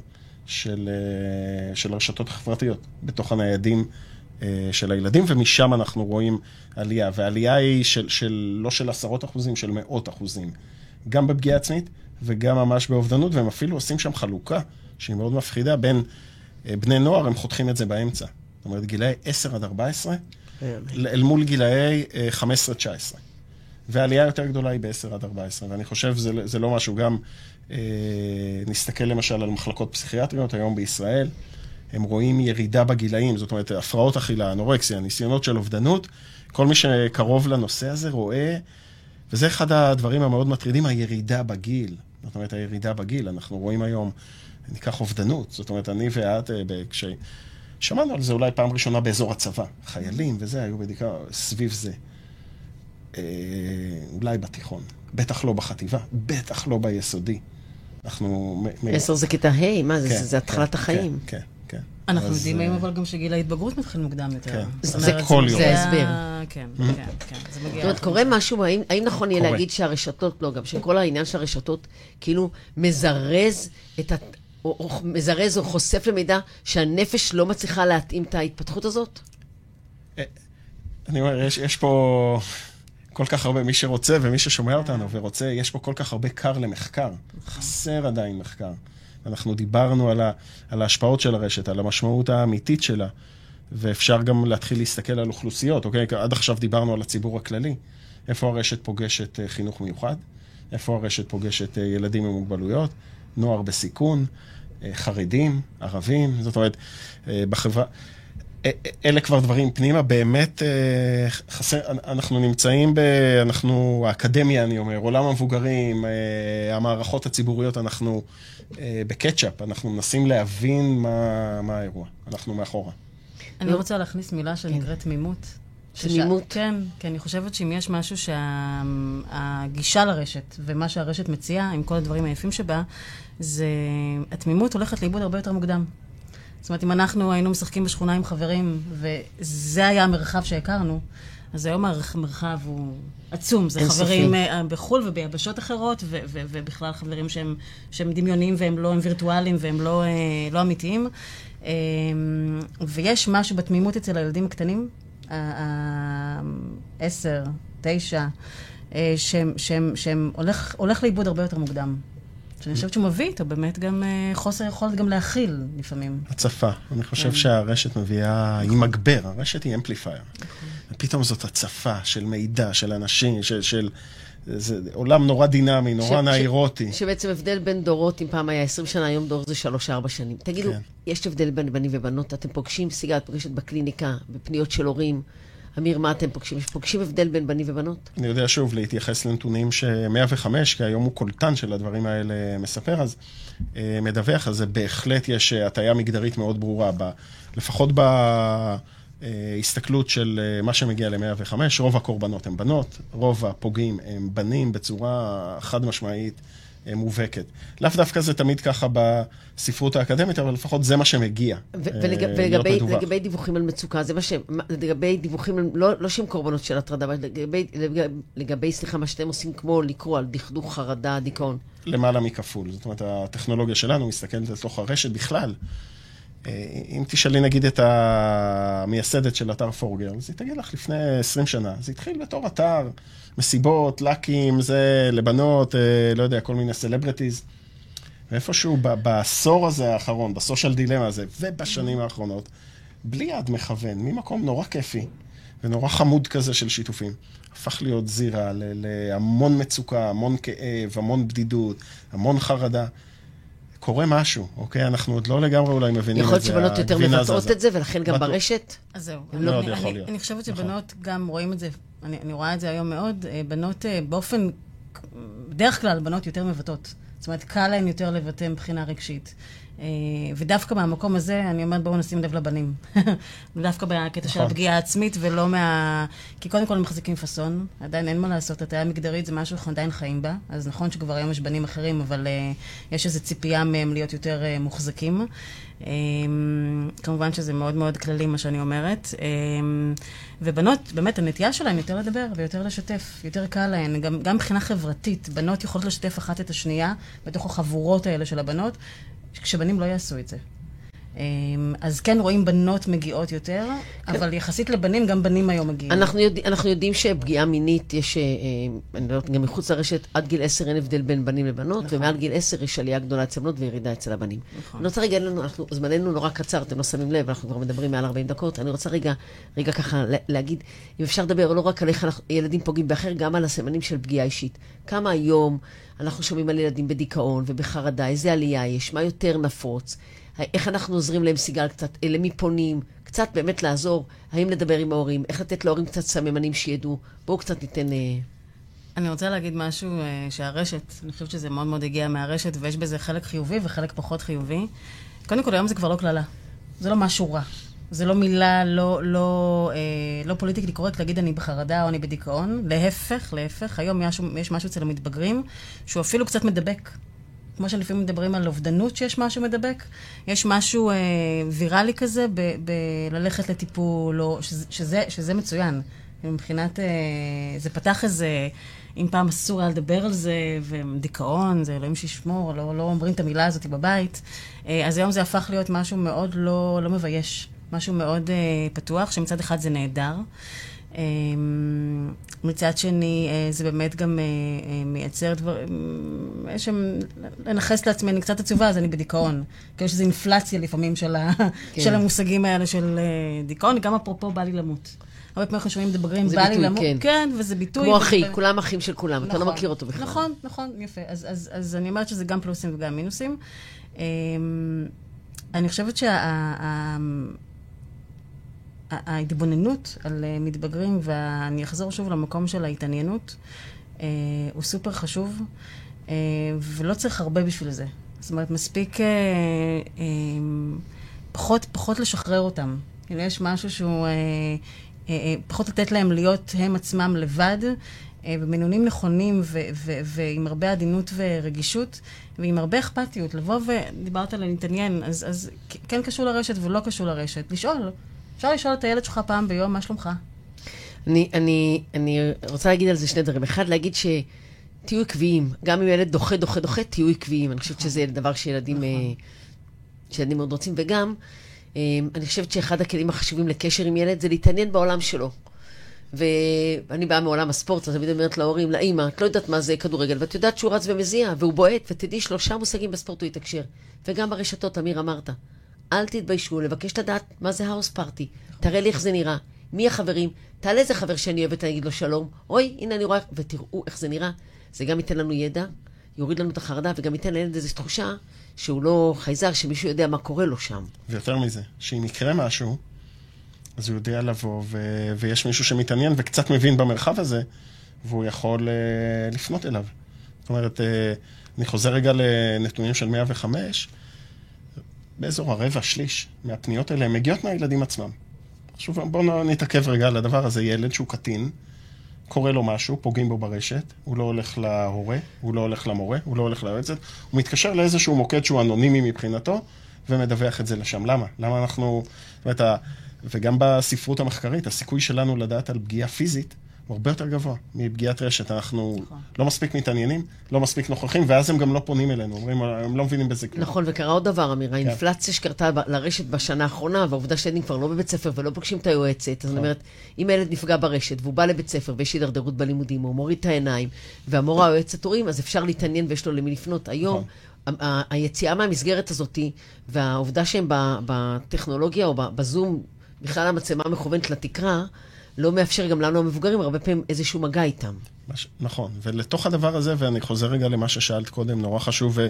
של, אה, של הרשתות החברתיות בתוך הניידים אה, של הילדים, ומשם אנחנו רואים עלייה. והעלייה היא של, של, לא של עשרות אחוזים, של מאות אחוזים. גם בפגיעה עצמית וגם ממש באובדנות, והם אפילו עושים שם חלוקה שהיא מאוד מפחידה בין אה, בני נוער, הם חותכים את זה באמצע. זאת אומרת, גילאי 10 עד 14, אל מול גילאי אה, 15-19. והעלייה יותר גדולה היא ב-10 עד 14, ואני חושב שזה זה לא משהו, גם נסתכל למשל על מחלקות פסיכיאטריות היום בישראל, הם רואים ירידה בגילאים, זאת אומרת, הפרעות אכילה, אנורקסיה, ניסיונות של אובדנות, כל מי שקרוב לנושא הזה רואה, וזה אחד הדברים המאוד מטרידים, הירידה בגיל. זאת אומרת, הירידה בגיל, אנחנו רואים היום, ניקח אובדנות, זאת אומרת, אני ואת, אה, כש... שמענו על זה אולי פעם ראשונה באזור הצבא. חיילים וזה היו בדיקה סביב זה. אה, אולי בתיכון, בטח לא בחטיבה, בטח לא ביסודי. אנחנו... עשר זה כיתה ה', מה זה? כן, זה- התחלת כן, החיים. כן, כן. כן. אנחנו יודעים אה, היום אבל גם שגיל ההתבגרות מתחיל מוקדם יותר. כן. זה כל יום. זה ההסבר. כן, כן, כן. זה מגיע... זאת אומרת, קורה משהו, האם, נכון יהיה. להגיד שהרשתות, לא, גם שכל העניין של הרשתות כאילו מזרז את ה... או, מזרז או חושף למידע שהנפש לא מצליחה להתאים את ההתפתחות הזאת? אני אומר, יש פה כל כך הרבה, מי שרוצה ומי ששומע אותנו ורוצה, יש פה כל כך הרבה קר למחקר. חסר עדיין מחקר. אנחנו דיברנו על, ה, על ההשפעות של הרשת, על המשמעות האמיתית שלה, ואפשר גם להתחיל להסתכל על אוכלוסיות, אוקיי? עד עכשיו דיברנו על הציבור הכללי. איפה הרשת פוגשת אה, חינוך מיוחד? איפה הרשת פוגשת אה, ילדים עם מוגבלויות? נוער בסיכון? אה, חרדים? ערבים? זאת אומרת, בחברה... אלה כבר דברים פנימה, באמת אה, חסר, אנחנו נמצאים ב... אנחנו, האקדמיה, אני אומר, עולם המבוגרים, אה, המערכות הציבוריות, אנחנו אה, בקצ'אפ, אנחנו מנסים להבין מה, מה האירוע, אנחנו מאחורה. אני רוצה להכניס מילה שנקראת כן. תמימות. תמימות? כן, כי אני חושבת שאם יש משהו שהגישה לרשת ומה שהרשת מציעה, עם כל הדברים היפים שבה, זה התמימות הולכת לאיבוד הרבה יותר מוקדם. זאת אומרת, אם אנחנו היינו משחקים בשכונה עם חברים, וזה היה המרחב שהכרנו, אז היום המרחב הוא עצום. זה חברים uh, בחו"ל וביבשות אחרות, ו- ו- ובכלל חברים שהם, שהם דמיוניים והם לא, הם וירטואליים והם לא, uh, לא אמיתיים. Um, ויש משהו בתמימות אצל הילדים הקטנים, עשר, תשע, אה, שהם הולך לאיבוד הרבה יותר מוקדם. שאני חושבת שהוא מביא איתו באמת גם אה, חוסר יכולת גם להכיל לפעמים. הצפה. אני חושב כן. שהרשת מביאה, היא מגבר, הרשת היא אמפליפייר. ופתאום זאת הצפה של מידע, של אנשים, של... של זה עולם נורא דינמי, נורא נאירוטי. שבעצם הבדל בין דורות, אם פעם היה 20 שנה, היום דור זה 3-4 שנים. תגידו, כן. יש הבדל בין בנים ובנות? אתם פוגשים, סיגל, את פוגשת בקליניקה, בפניות של הורים. אמיר, מה אתם פוגשים? פוגשים הבדל בין בנים ובנות? אני יודע שוב להתייחס לנתונים ש-105, כי היום הוא קולטן של הדברים האלה מספר, אז אה, מדווח, אז בהחלט יש אה, הטיה מגדרית מאוד ברורה, ב, לפחות בהסתכלות של אה, מה שמגיע ל-105, רוב הקורבנות הם בנות, רוב הפוגעים הם בנים בצורה חד משמעית. אה, מובהקת. לאו דווקא זה תמיד ככה בספרות האקדמית, אבל לפחות זה מה שמגיע. אה, ולגבי דיווחים על מצוקה, זה מה ש... לגבי דיווחים, לא, לא שהם קורבנות של הטרדה, אבל לגבי, לגבי, סליחה, מה שאתם עושים, כמו לקרוא על דכדוך, חרדה, דיכאון. למעלה מכפול. זאת אומרת, הטכנולוגיה שלנו מסתכלת לתוך הרשת בכלל. אה, אם תשאלי נגיד את המייסדת של אתר פורגר, אז היא תגיד לך לפני 20 שנה. זה התחיל בתור אתר, מסיבות, לקים, זה לבנות, אה, לא יודע, כל מיני סלבריטיז. ואיפשהו בעשור הזה האחרון, בסושיאל דילמה הזה, ובשנים האחרונות, בלי יד מכוון, ממקום נורא כיפי ונורא חמוד כזה של שיתופים, הפך להיות זירה להמון מצוקה, המון כאב, המון בדידות, המון חרדה. קורה משהו, אוקיי? אנחנו עוד לא לגמרי אולי מבינים את זה. יכול להיות שבנות יותר מבצעות את זה, ולכן גם ברשת? אז זהו. מאוד יכול להיות. אני חושבת נכון. שבנות גם רואים את זה, אני רואה את זה היום מאוד, אה, בנות אה, באופן, בדרך כלל בנות יותר מבטאות. זאת אומרת, קל להן יותר לבטא מבחינה רגשית. אה, ודווקא מהמקום הזה, אני אומרת, בואו נשים לב לבנים. דווקא בקטע של נכון. הפגיעה העצמית, ולא מה... כי קודם כל הם מחזיקים פאסון, עדיין אין מה לעשות, הטעיה מגדרית זה משהו שאנחנו עדיין חיים בה, אז נכון שכבר היום יש בנים אחרים, אבל uh, יש איזו ציפייה מהם להיות יותר uh, מוחזקים. Um, כמובן שזה מאוד מאוד כללי, מה שאני אומרת. Um, ובנות, באמת, הנטייה שלהן יותר לדבר ויותר לשתף, יותר קל להן, גם, גם מבחינה חברתית. בנות יכולות לשתף אחת את השנייה בתוך החבורות האלה של הבנות, כשבנים לא יעשו את זה. אמ, אז כן רואים בנות מגיעות יותר, כן. אבל יחסית לבנים, גם בנים היום מגיעים. אנחנו, יודע, אנחנו יודעים שפגיעה מינית, יש, אה, אני לא יודעת, גם מחוץ לרשת, עד גיל עשר אין הבדל בין בנים לבנות, נכון. ומעל גיל עשר יש עלייה גדולה אצל בנות וירידה אצל הבנים. נכון. אני רוצה רגע, לנו, אנחנו, זמננו נורא קצר, אתם לא שמים לב, אנחנו כבר מדברים מעל 40 דקות. אני רוצה רגע, רגע ככה להגיד, אם אפשר לדבר לא רק על איך ילדים פוגעים באחר, גם על הסמנים של פגיעה אישית. כמה היום אנחנו שומעים על ילדים בדיכאון ובחרדה, איזה עלייה יש, מה יותר נפוץ. איך אנחנו עוזרים להם, סיגל, קצת, למי פונים, קצת באמת לעזור, האם לדבר עם ההורים, איך לתת להורים קצת סממנים שידעו. בואו קצת ניתן... אה, אני רוצה להגיד משהו אה, שהרשת, אני חושבת שזה מאוד מאוד הגיע מהרשת, ויש בזה חלק חיובי וחלק פחות חיובי. קודם כל, היום זה כבר לא קללה. זה לא משהו רע. זה לא מילה, לא, לא, אה, לא פוליטיקלי קורקט להגיד אני בחרדה או אני בדיכאון. להפך, להפך. היום יש, יש משהו אצל המתבגרים שהוא אפילו קצת מדבק. כמו שלפעמים מדברים על אובדנות שיש משהו מדבק, יש משהו אה, ויראלי כזה בללכת לטיפול, או שזה, שזה, שזה מצוין. מבחינת, אה, זה פתח איזה, אם פעם אסור היה לדבר על זה, ודיכאון, זה אלוהים שישמור, לא, לא אומרים את המילה הזאת בבית, אה, אז היום זה הפך להיות משהו מאוד לא, לא מבייש, משהו מאוד אה, פתוח, שמצד אחד זה נהדר. אמ, מצד שני, אה, זה באמת גם אה, אה, מייצר דברים, שם, לנכס לעצמי, אני קצת עצובה, אז אני בדיכאון. כאילו יש איזו אינפלציה לפעמים של, ה, כן. של המושגים האלה של דיכאון, גם אפרופו בא לי למות. הרבה פעמים אנחנו שומעים דברים, בא לי למות. כן. כן, וזה ביטוי. כמו אחי, ו... כולם אחים של כולם, נכון, אתה לא נכון. מכיר אותו בכלל. נכון, נכון, יפה. אז, אז, אז אני אומרת שזה גם פלוסים וגם מינוסים. אמ, אני חושבת שה... ההתבוננות על אה, מתבגרים, ואני אחזור שוב למקום של ההתעניינות, אה, הוא סופר חשוב, אה, ולא צריך הרבה בשביל זה. זאת אומרת, מספיק פחות, פחות לשחרר אותם. יש משהו שהוא... פחות לתת להם להיות הם עצמם לבד, במינונים נכונים ו- ו- ועם הרבה עדינות ורגישות, ועם הרבה אכפתיות. לבוא ודיברת על להתעניין, אז, אז כן קשור לרשת ולא קשור לרשת. לשאול. אפשר לשאול את הילד שלך פעם ביום, מה שלומך? אני, אני, אני רוצה להגיד על זה שני דברים. אחד, להגיד שתהיו עקביים. גם אם ילד דוחה, דוחה, דוחה, תהיו עקביים. אני חושבת שזה דבר שילדים, נכון. אה, שילדים מאוד רוצים. וגם, אה, אני חושבת שאחד הכלים החשובים לקשר עם ילד זה להתעניין בעולם שלו. ואני באה מעולם הספורט, אז תמיד אומרת להורים, לאימא, את לא יודעת מה זה כדורגל, ואת יודעת שהוא רץ ומזיע, והוא בועט, ותדעי שלושה מושגים בספורט הוא יתקשר. וגם ברשתות, אמיר, אמרת, אל תתביישו לבקש לדעת מה זה האוס פארטי. תראה לי איך זה נראה, מי החברים, תעלה איזה חבר שאני אוהבת, אני אגיד לו שלום, אוי, הנה אני רואה, ותראו איך זה נראה. זה גם ייתן לנו ידע, יוריד לנו את החרדה, וגם ייתן לילד איזו תחושה שהוא לא חייזר, שמישהו יודע מה קורה לו שם. ויותר מזה, שאם יקרה משהו, אז הוא יודע לבוא, ו... ויש מישהו שמתעניין וקצת מבין במרחב הזה, והוא יכול uh, לפנות אליו. זאת אומרת, uh, אני חוזר רגע לנתונים של 105, באזור הרבע, שליש מהפניות האלה הן מגיעות מהילדים עצמם. עכשיו בואו נתעכב רגע על הדבר הזה. ילד שהוא קטין, קורה לו משהו, פוגעים בו ברשת, הוא לא הולך להורה, הוא לא הולך למורה, הוא לא הולך ליועצת, הוא מתקשר לאיזשהו מוקד שהוא אנונימי מבחינתו, ומדווח את זה לשם. למה? למה אנחנו... זאת אומרת, וגם בספרות המחקרית, הסיכוי שלנו לדעת על פגיעה פיזית הוא הרבה יותר גבוה מפגיעת רשת. אנחנו נכון. לא מספיק מתעניינים, לא מספיק נוכחים, ואז הם גם לא פונים אלינו, אומרים, הם לא מבינים בזה כלום. נכון, וקרה עוד דבר, אמיר, כן. האינפלציה שקרתה לרשת בשנה האחרונה, והעובדה שילדים כבר לא בבית ספר ולא פוגשים את היועצת, אז אני נכון. אומרת, אם הילד נפגע ברשת והוא בא לבית ספר ויש הידרדרות בלימודים, הוא מוריד את העיניים, והמורה או היועצת הורים, אז אפשר להתעניין ויש לו למי לפנות. היום, נכון. היציאה מהמסגרת הזאת, והעובדה שהם בטכנולוגיה או בזום, בכלל המצלמה מכוונת לתקרה, לא מאפשר גם לנו המבוגרים הרבה פעמים איזשהו מגע איתם. מש... נכון, ולתוך הדבר הזה, ואני חוזר רגע למה ששאלת קודם, נורא חשוב אה,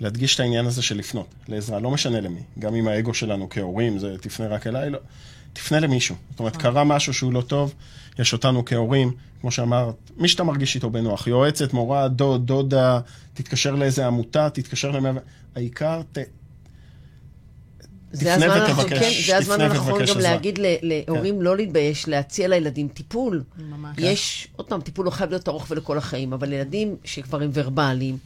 להדגיש את העניין הזה של לפנות לעזרה, לא משנה למי. גם אם האגו שלנו כהורים, זה תפנה רק אליי, לא. תפנה למישהו. זאת אומרת, קרה משהו שהוא לא טוב, יש אותנו כהורים, כמו שאמרת, מי שאתה מרגיש איתו בנוח, יועצת, מורה, דוד, דודה, תתקשר לאיזה עמותה, תתקשר למאה... העיקר, ת... זה הזמן ותבקש, כן, זה הזמן הנכון גם עזרה. להגיד ל- להורים לא להתבייש, להציע לילדים טיפול. ממש. יש, עוד פעם, טיפול לא חייב להיות ארוך ולכל החיים, אבל ילדים שכבר הם ורבליים,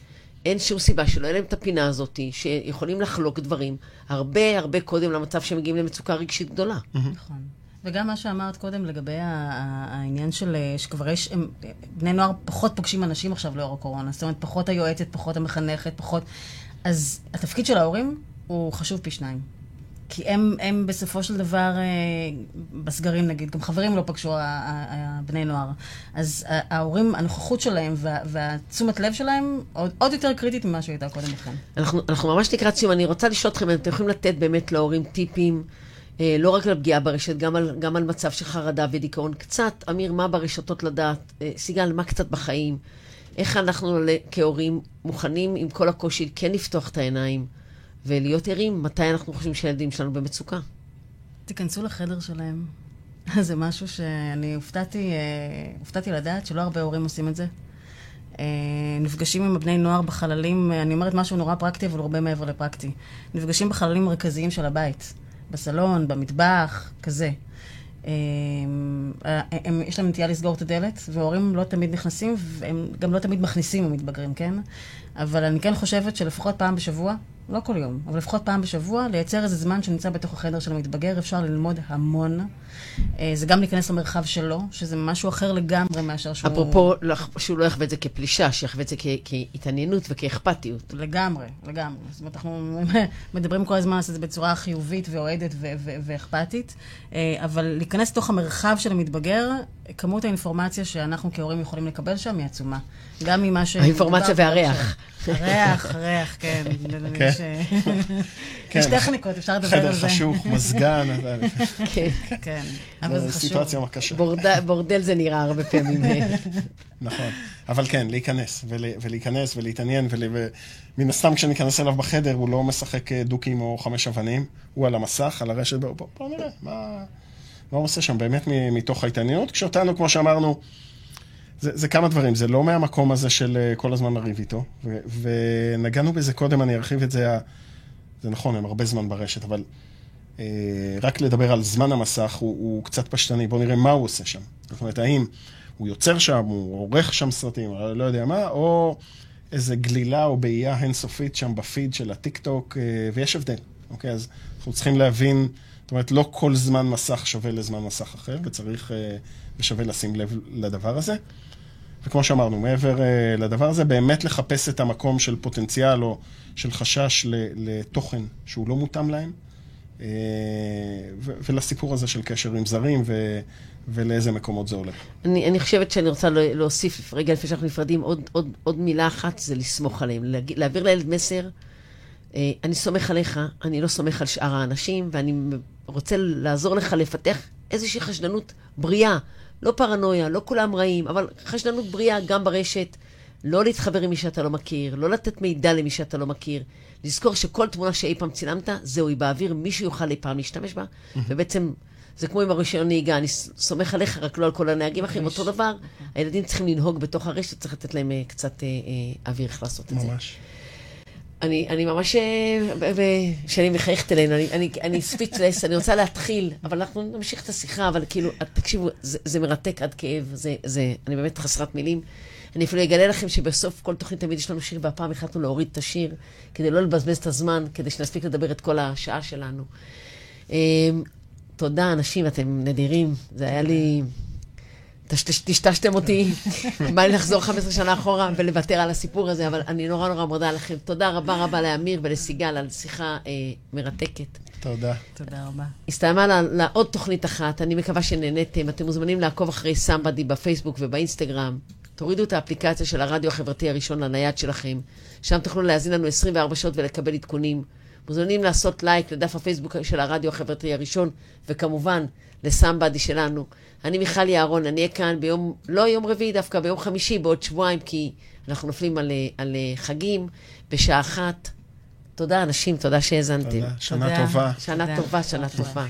אין שום סיבה שלא יהיה להם את הפינה הזאת, שיכולים לחלוק דברים הרבה הרבה קודם למצב שהם מגיעים למצוקה רגשית גדולה. נכון. וגם מה שאמרת קודם לגבי העניין של אה, שכבר יש, הם, בני נוער פחות פוגשים אנשים עכשיו לאור הקורונה. זאת אומרת, פחות היועצת, פחות המחנכת, פחות... אז התפקיד של ההורים הוא חשוב פי שניים. כי הם, הם בסופו של דבר, אה, בסגרים נגיד, גם חברים לא פגשו הבני נוער. אז ההורים, הנוכחות שלהם וה- והתשומת לב שלהם עוד, עוד יותר קריטית ממה שהייתה קודם לכן. אנחנו, אנחנו ממש לקראת סיום, אני רוצה לשאול אתכם, אתם יכולים לתת באמת להורים טיפים, אה, לא רק על פגיעה ברשת, גם על, גם על מצב של חרדה ודיכאון. קצת, אמיר, מה ברשתות לדעת? אה, סיגל, מה קצת בחיים? איך אנחנו כהורים מוכנים עם כל הקושי כן לפתוח את העיניים ולהיות ערים מתי אנחנו חושבים שהילדים שלנו במצוקה? תיכנסו לחדר שלהם. זה משהו שאני הופתעתי, אה, הופתעתי לדעת שלא הרבה הורים עושים את זה. אה, נפגשים עם הבני נוער בחללים, אה, אני אומרת משהו נורא פרקטי, אבל הרבה מעבר לפרקטי. נפגשים בחללים מרכזיים של הבית, בסלון, במטבח, כזה. אה, הם, יש להם נטייה לסגור את הדלת, והורים לא תמיד נכנסים, והם גם לא תמיד מכניסים המתבגרים, כן? אבל אני כן חושבת שלפחות פעם בשבוע, לא כל יום, אבל לפחות פעם בשבוע, לייצר איזה זמן שנמצא בתוך החדר של המתבגר, אפשר ללמוד המון. אה, זה גם להיכנס למרחב שלו, שזה משהו אחר לגמרי מאשר שהוא... אפרופו, שהוא לא יחווה את זה כפלישה, שיחווה את זה כ- כהתעניינות וכאכפתיות. לגמרי, לגמרי. זאת אומרת, אנחנו מדברים כל הזמן את זה בצורה חיובית ואוהדת ו- ו- ואכפתית, אה, אבל להיכנס לתוך המרחב של המתבגר, כמות האינפורמציה שאנחנו כהורים יכולים לקבל שם היא עצומה. גם ממה ש... האינפורמציה והריח. הריח, הריח, כן. כן. יש, כן. טכניקות, אפשר לדבר חדר על זה. חשוך, מזגן, אבל- כן. כן, אבל זה זו חשוב. סיטואציה קשה. בורד- בורדל זה נראה הרבה פעמים. אה, נכון. אבל כן, להיכנס, ול, ולהיכנס ולהתעניין, ול, ומן הסתם כשניכנס אליו בחדר, הוא לא משחק אה, דוקים או חמש אבנים, הוא על המסך, על הרשת, בוא, בוא, בוא נראה. מה הוא עושה שם באמת מתוך ההתעניינות, כשאותנו, כמו שאמרנו, זה, זה כמה דברים, זה לא מהמקום הזה של אה, כל הזמן לריב איתו, ו, ונגענו בזה קודם, אני ארחיב את זה, זה נכון, הם הרבה זמן ברשת, אבל אה, רק לדבר על זמן המסך הוא, הוא קצת פשטני, בואו נראה מה הוא עושה שם. זאת אומרת, האם הוא יוצר שם, הוא עורך שם סרטים, לא יודע מה, או איזה גלילה או באייה אינסופית שם בפיד של הטיק טוק, אה, ויש הבדל, אוקיי? אז אנחנו צריכים להבין, זאת אומרת, לא כל זמן מסך שווה לזמן מסך אחר, וצריך, אה, ושווה לשים לב לדבר הזה. וכמו שאמרנו, מעבר לדבר הזה, באמת לחפש את המקום של פוטנציאל או של חשש לתוכן שהוא לא מותאם להם. אה, ולסיפור הזה של קשר עם זרים ו, ולאיזה מקומות זה הולך. אני, אני חושבת שאני רוצה להוסיף, רגע לפני שאנחנו נפרדים, עוד, עוד, עוד מילה אחת, זה לסמוך עליהם. להגיד, להעביר לילד מסר, אה, אני סומך עליך, אני לא סומך על שאר האנשים, ואני רוצה לעזור לך לפתח איזושהי חשדנות בריאה. לא פרנויה, לא כולם רעים, אבל חשדנות בריאה גם ברשת. לא להתחבר עם מי שאתה לא מכיר, לא לתת מידע למי שאתה לא מכיר. לזכור שכל תמונה שאי פעם צילמת, זהו, היא באוויר, מישהו יוכל אי פעם להשתמש בה, ובעצם... זה כמו עם הרישיון נהיגה, אני סומך עליך, רק לא על כל הנהגים האחרים. אותו דבר, הילדים צריכים לנהוג בתוך הרשת, צריך לתת להם uh, קצת uh, uh, אוויר איך לעשות את זה. ממש. אני, אני ממש, כשאני מחייכת אלינו, אני, אני, אני ספיצלס, אני רוצה להתחיל, אבל אנחנו נמשיך את השיחה, אבל כאילו, תקשיבו, זה, זה מרתק עד כאב, זה, זה, אני באמת חסרת מילים. אני אפילו אגלה לכם שבסוף כל תוכנית תמיד יש לנו שיר, והפעם החלטנו להוריד את השיר, כדי לא לבזבז את הזמן, כדי שנספיק לדבר את כל השעה שלנו. תודה, אנשים, אתם נדירים. זה היה לי... טשטשתם אותי, בא לי לחזור 15 שנה אחורה ולוותר על הסיפור הזה, אבל אני נורא נורא מודה לכם. תודה רבה רבה לאמיר ולסיגל על שיחה אה, מרתקת. תודה. תודה רבה. הסתיימה לעוד תוכנית אחת, אני מקווה שנהניתם. אתם מוזמנים לעקוב אחרי סמבדי בפייסבוק ובאינסטגרם. תורידו את האפליקציה של הרדיו החברתי הראשון לנייד שלכם, שם תוכלו להאזין לנו 24 שעות ולקבל עדכונים. מוזמנים לעשות לייק לדף הפייסבוק של הרדיו החברתי הראשון, וכמובן, לסמבדי שלנו. אני מיכל יערון, אני אהיה כאן ביום, לא יום רביעי דווקא, ביום חמישי, בעוד שבועיים, כי אנחנו נופלים על, על חגים, בשעה אחת. תודה, אנשים, תודה שהאזנתם. תודה, שנה תודה. טובה. שנה תודה. טובה, שנה טובה.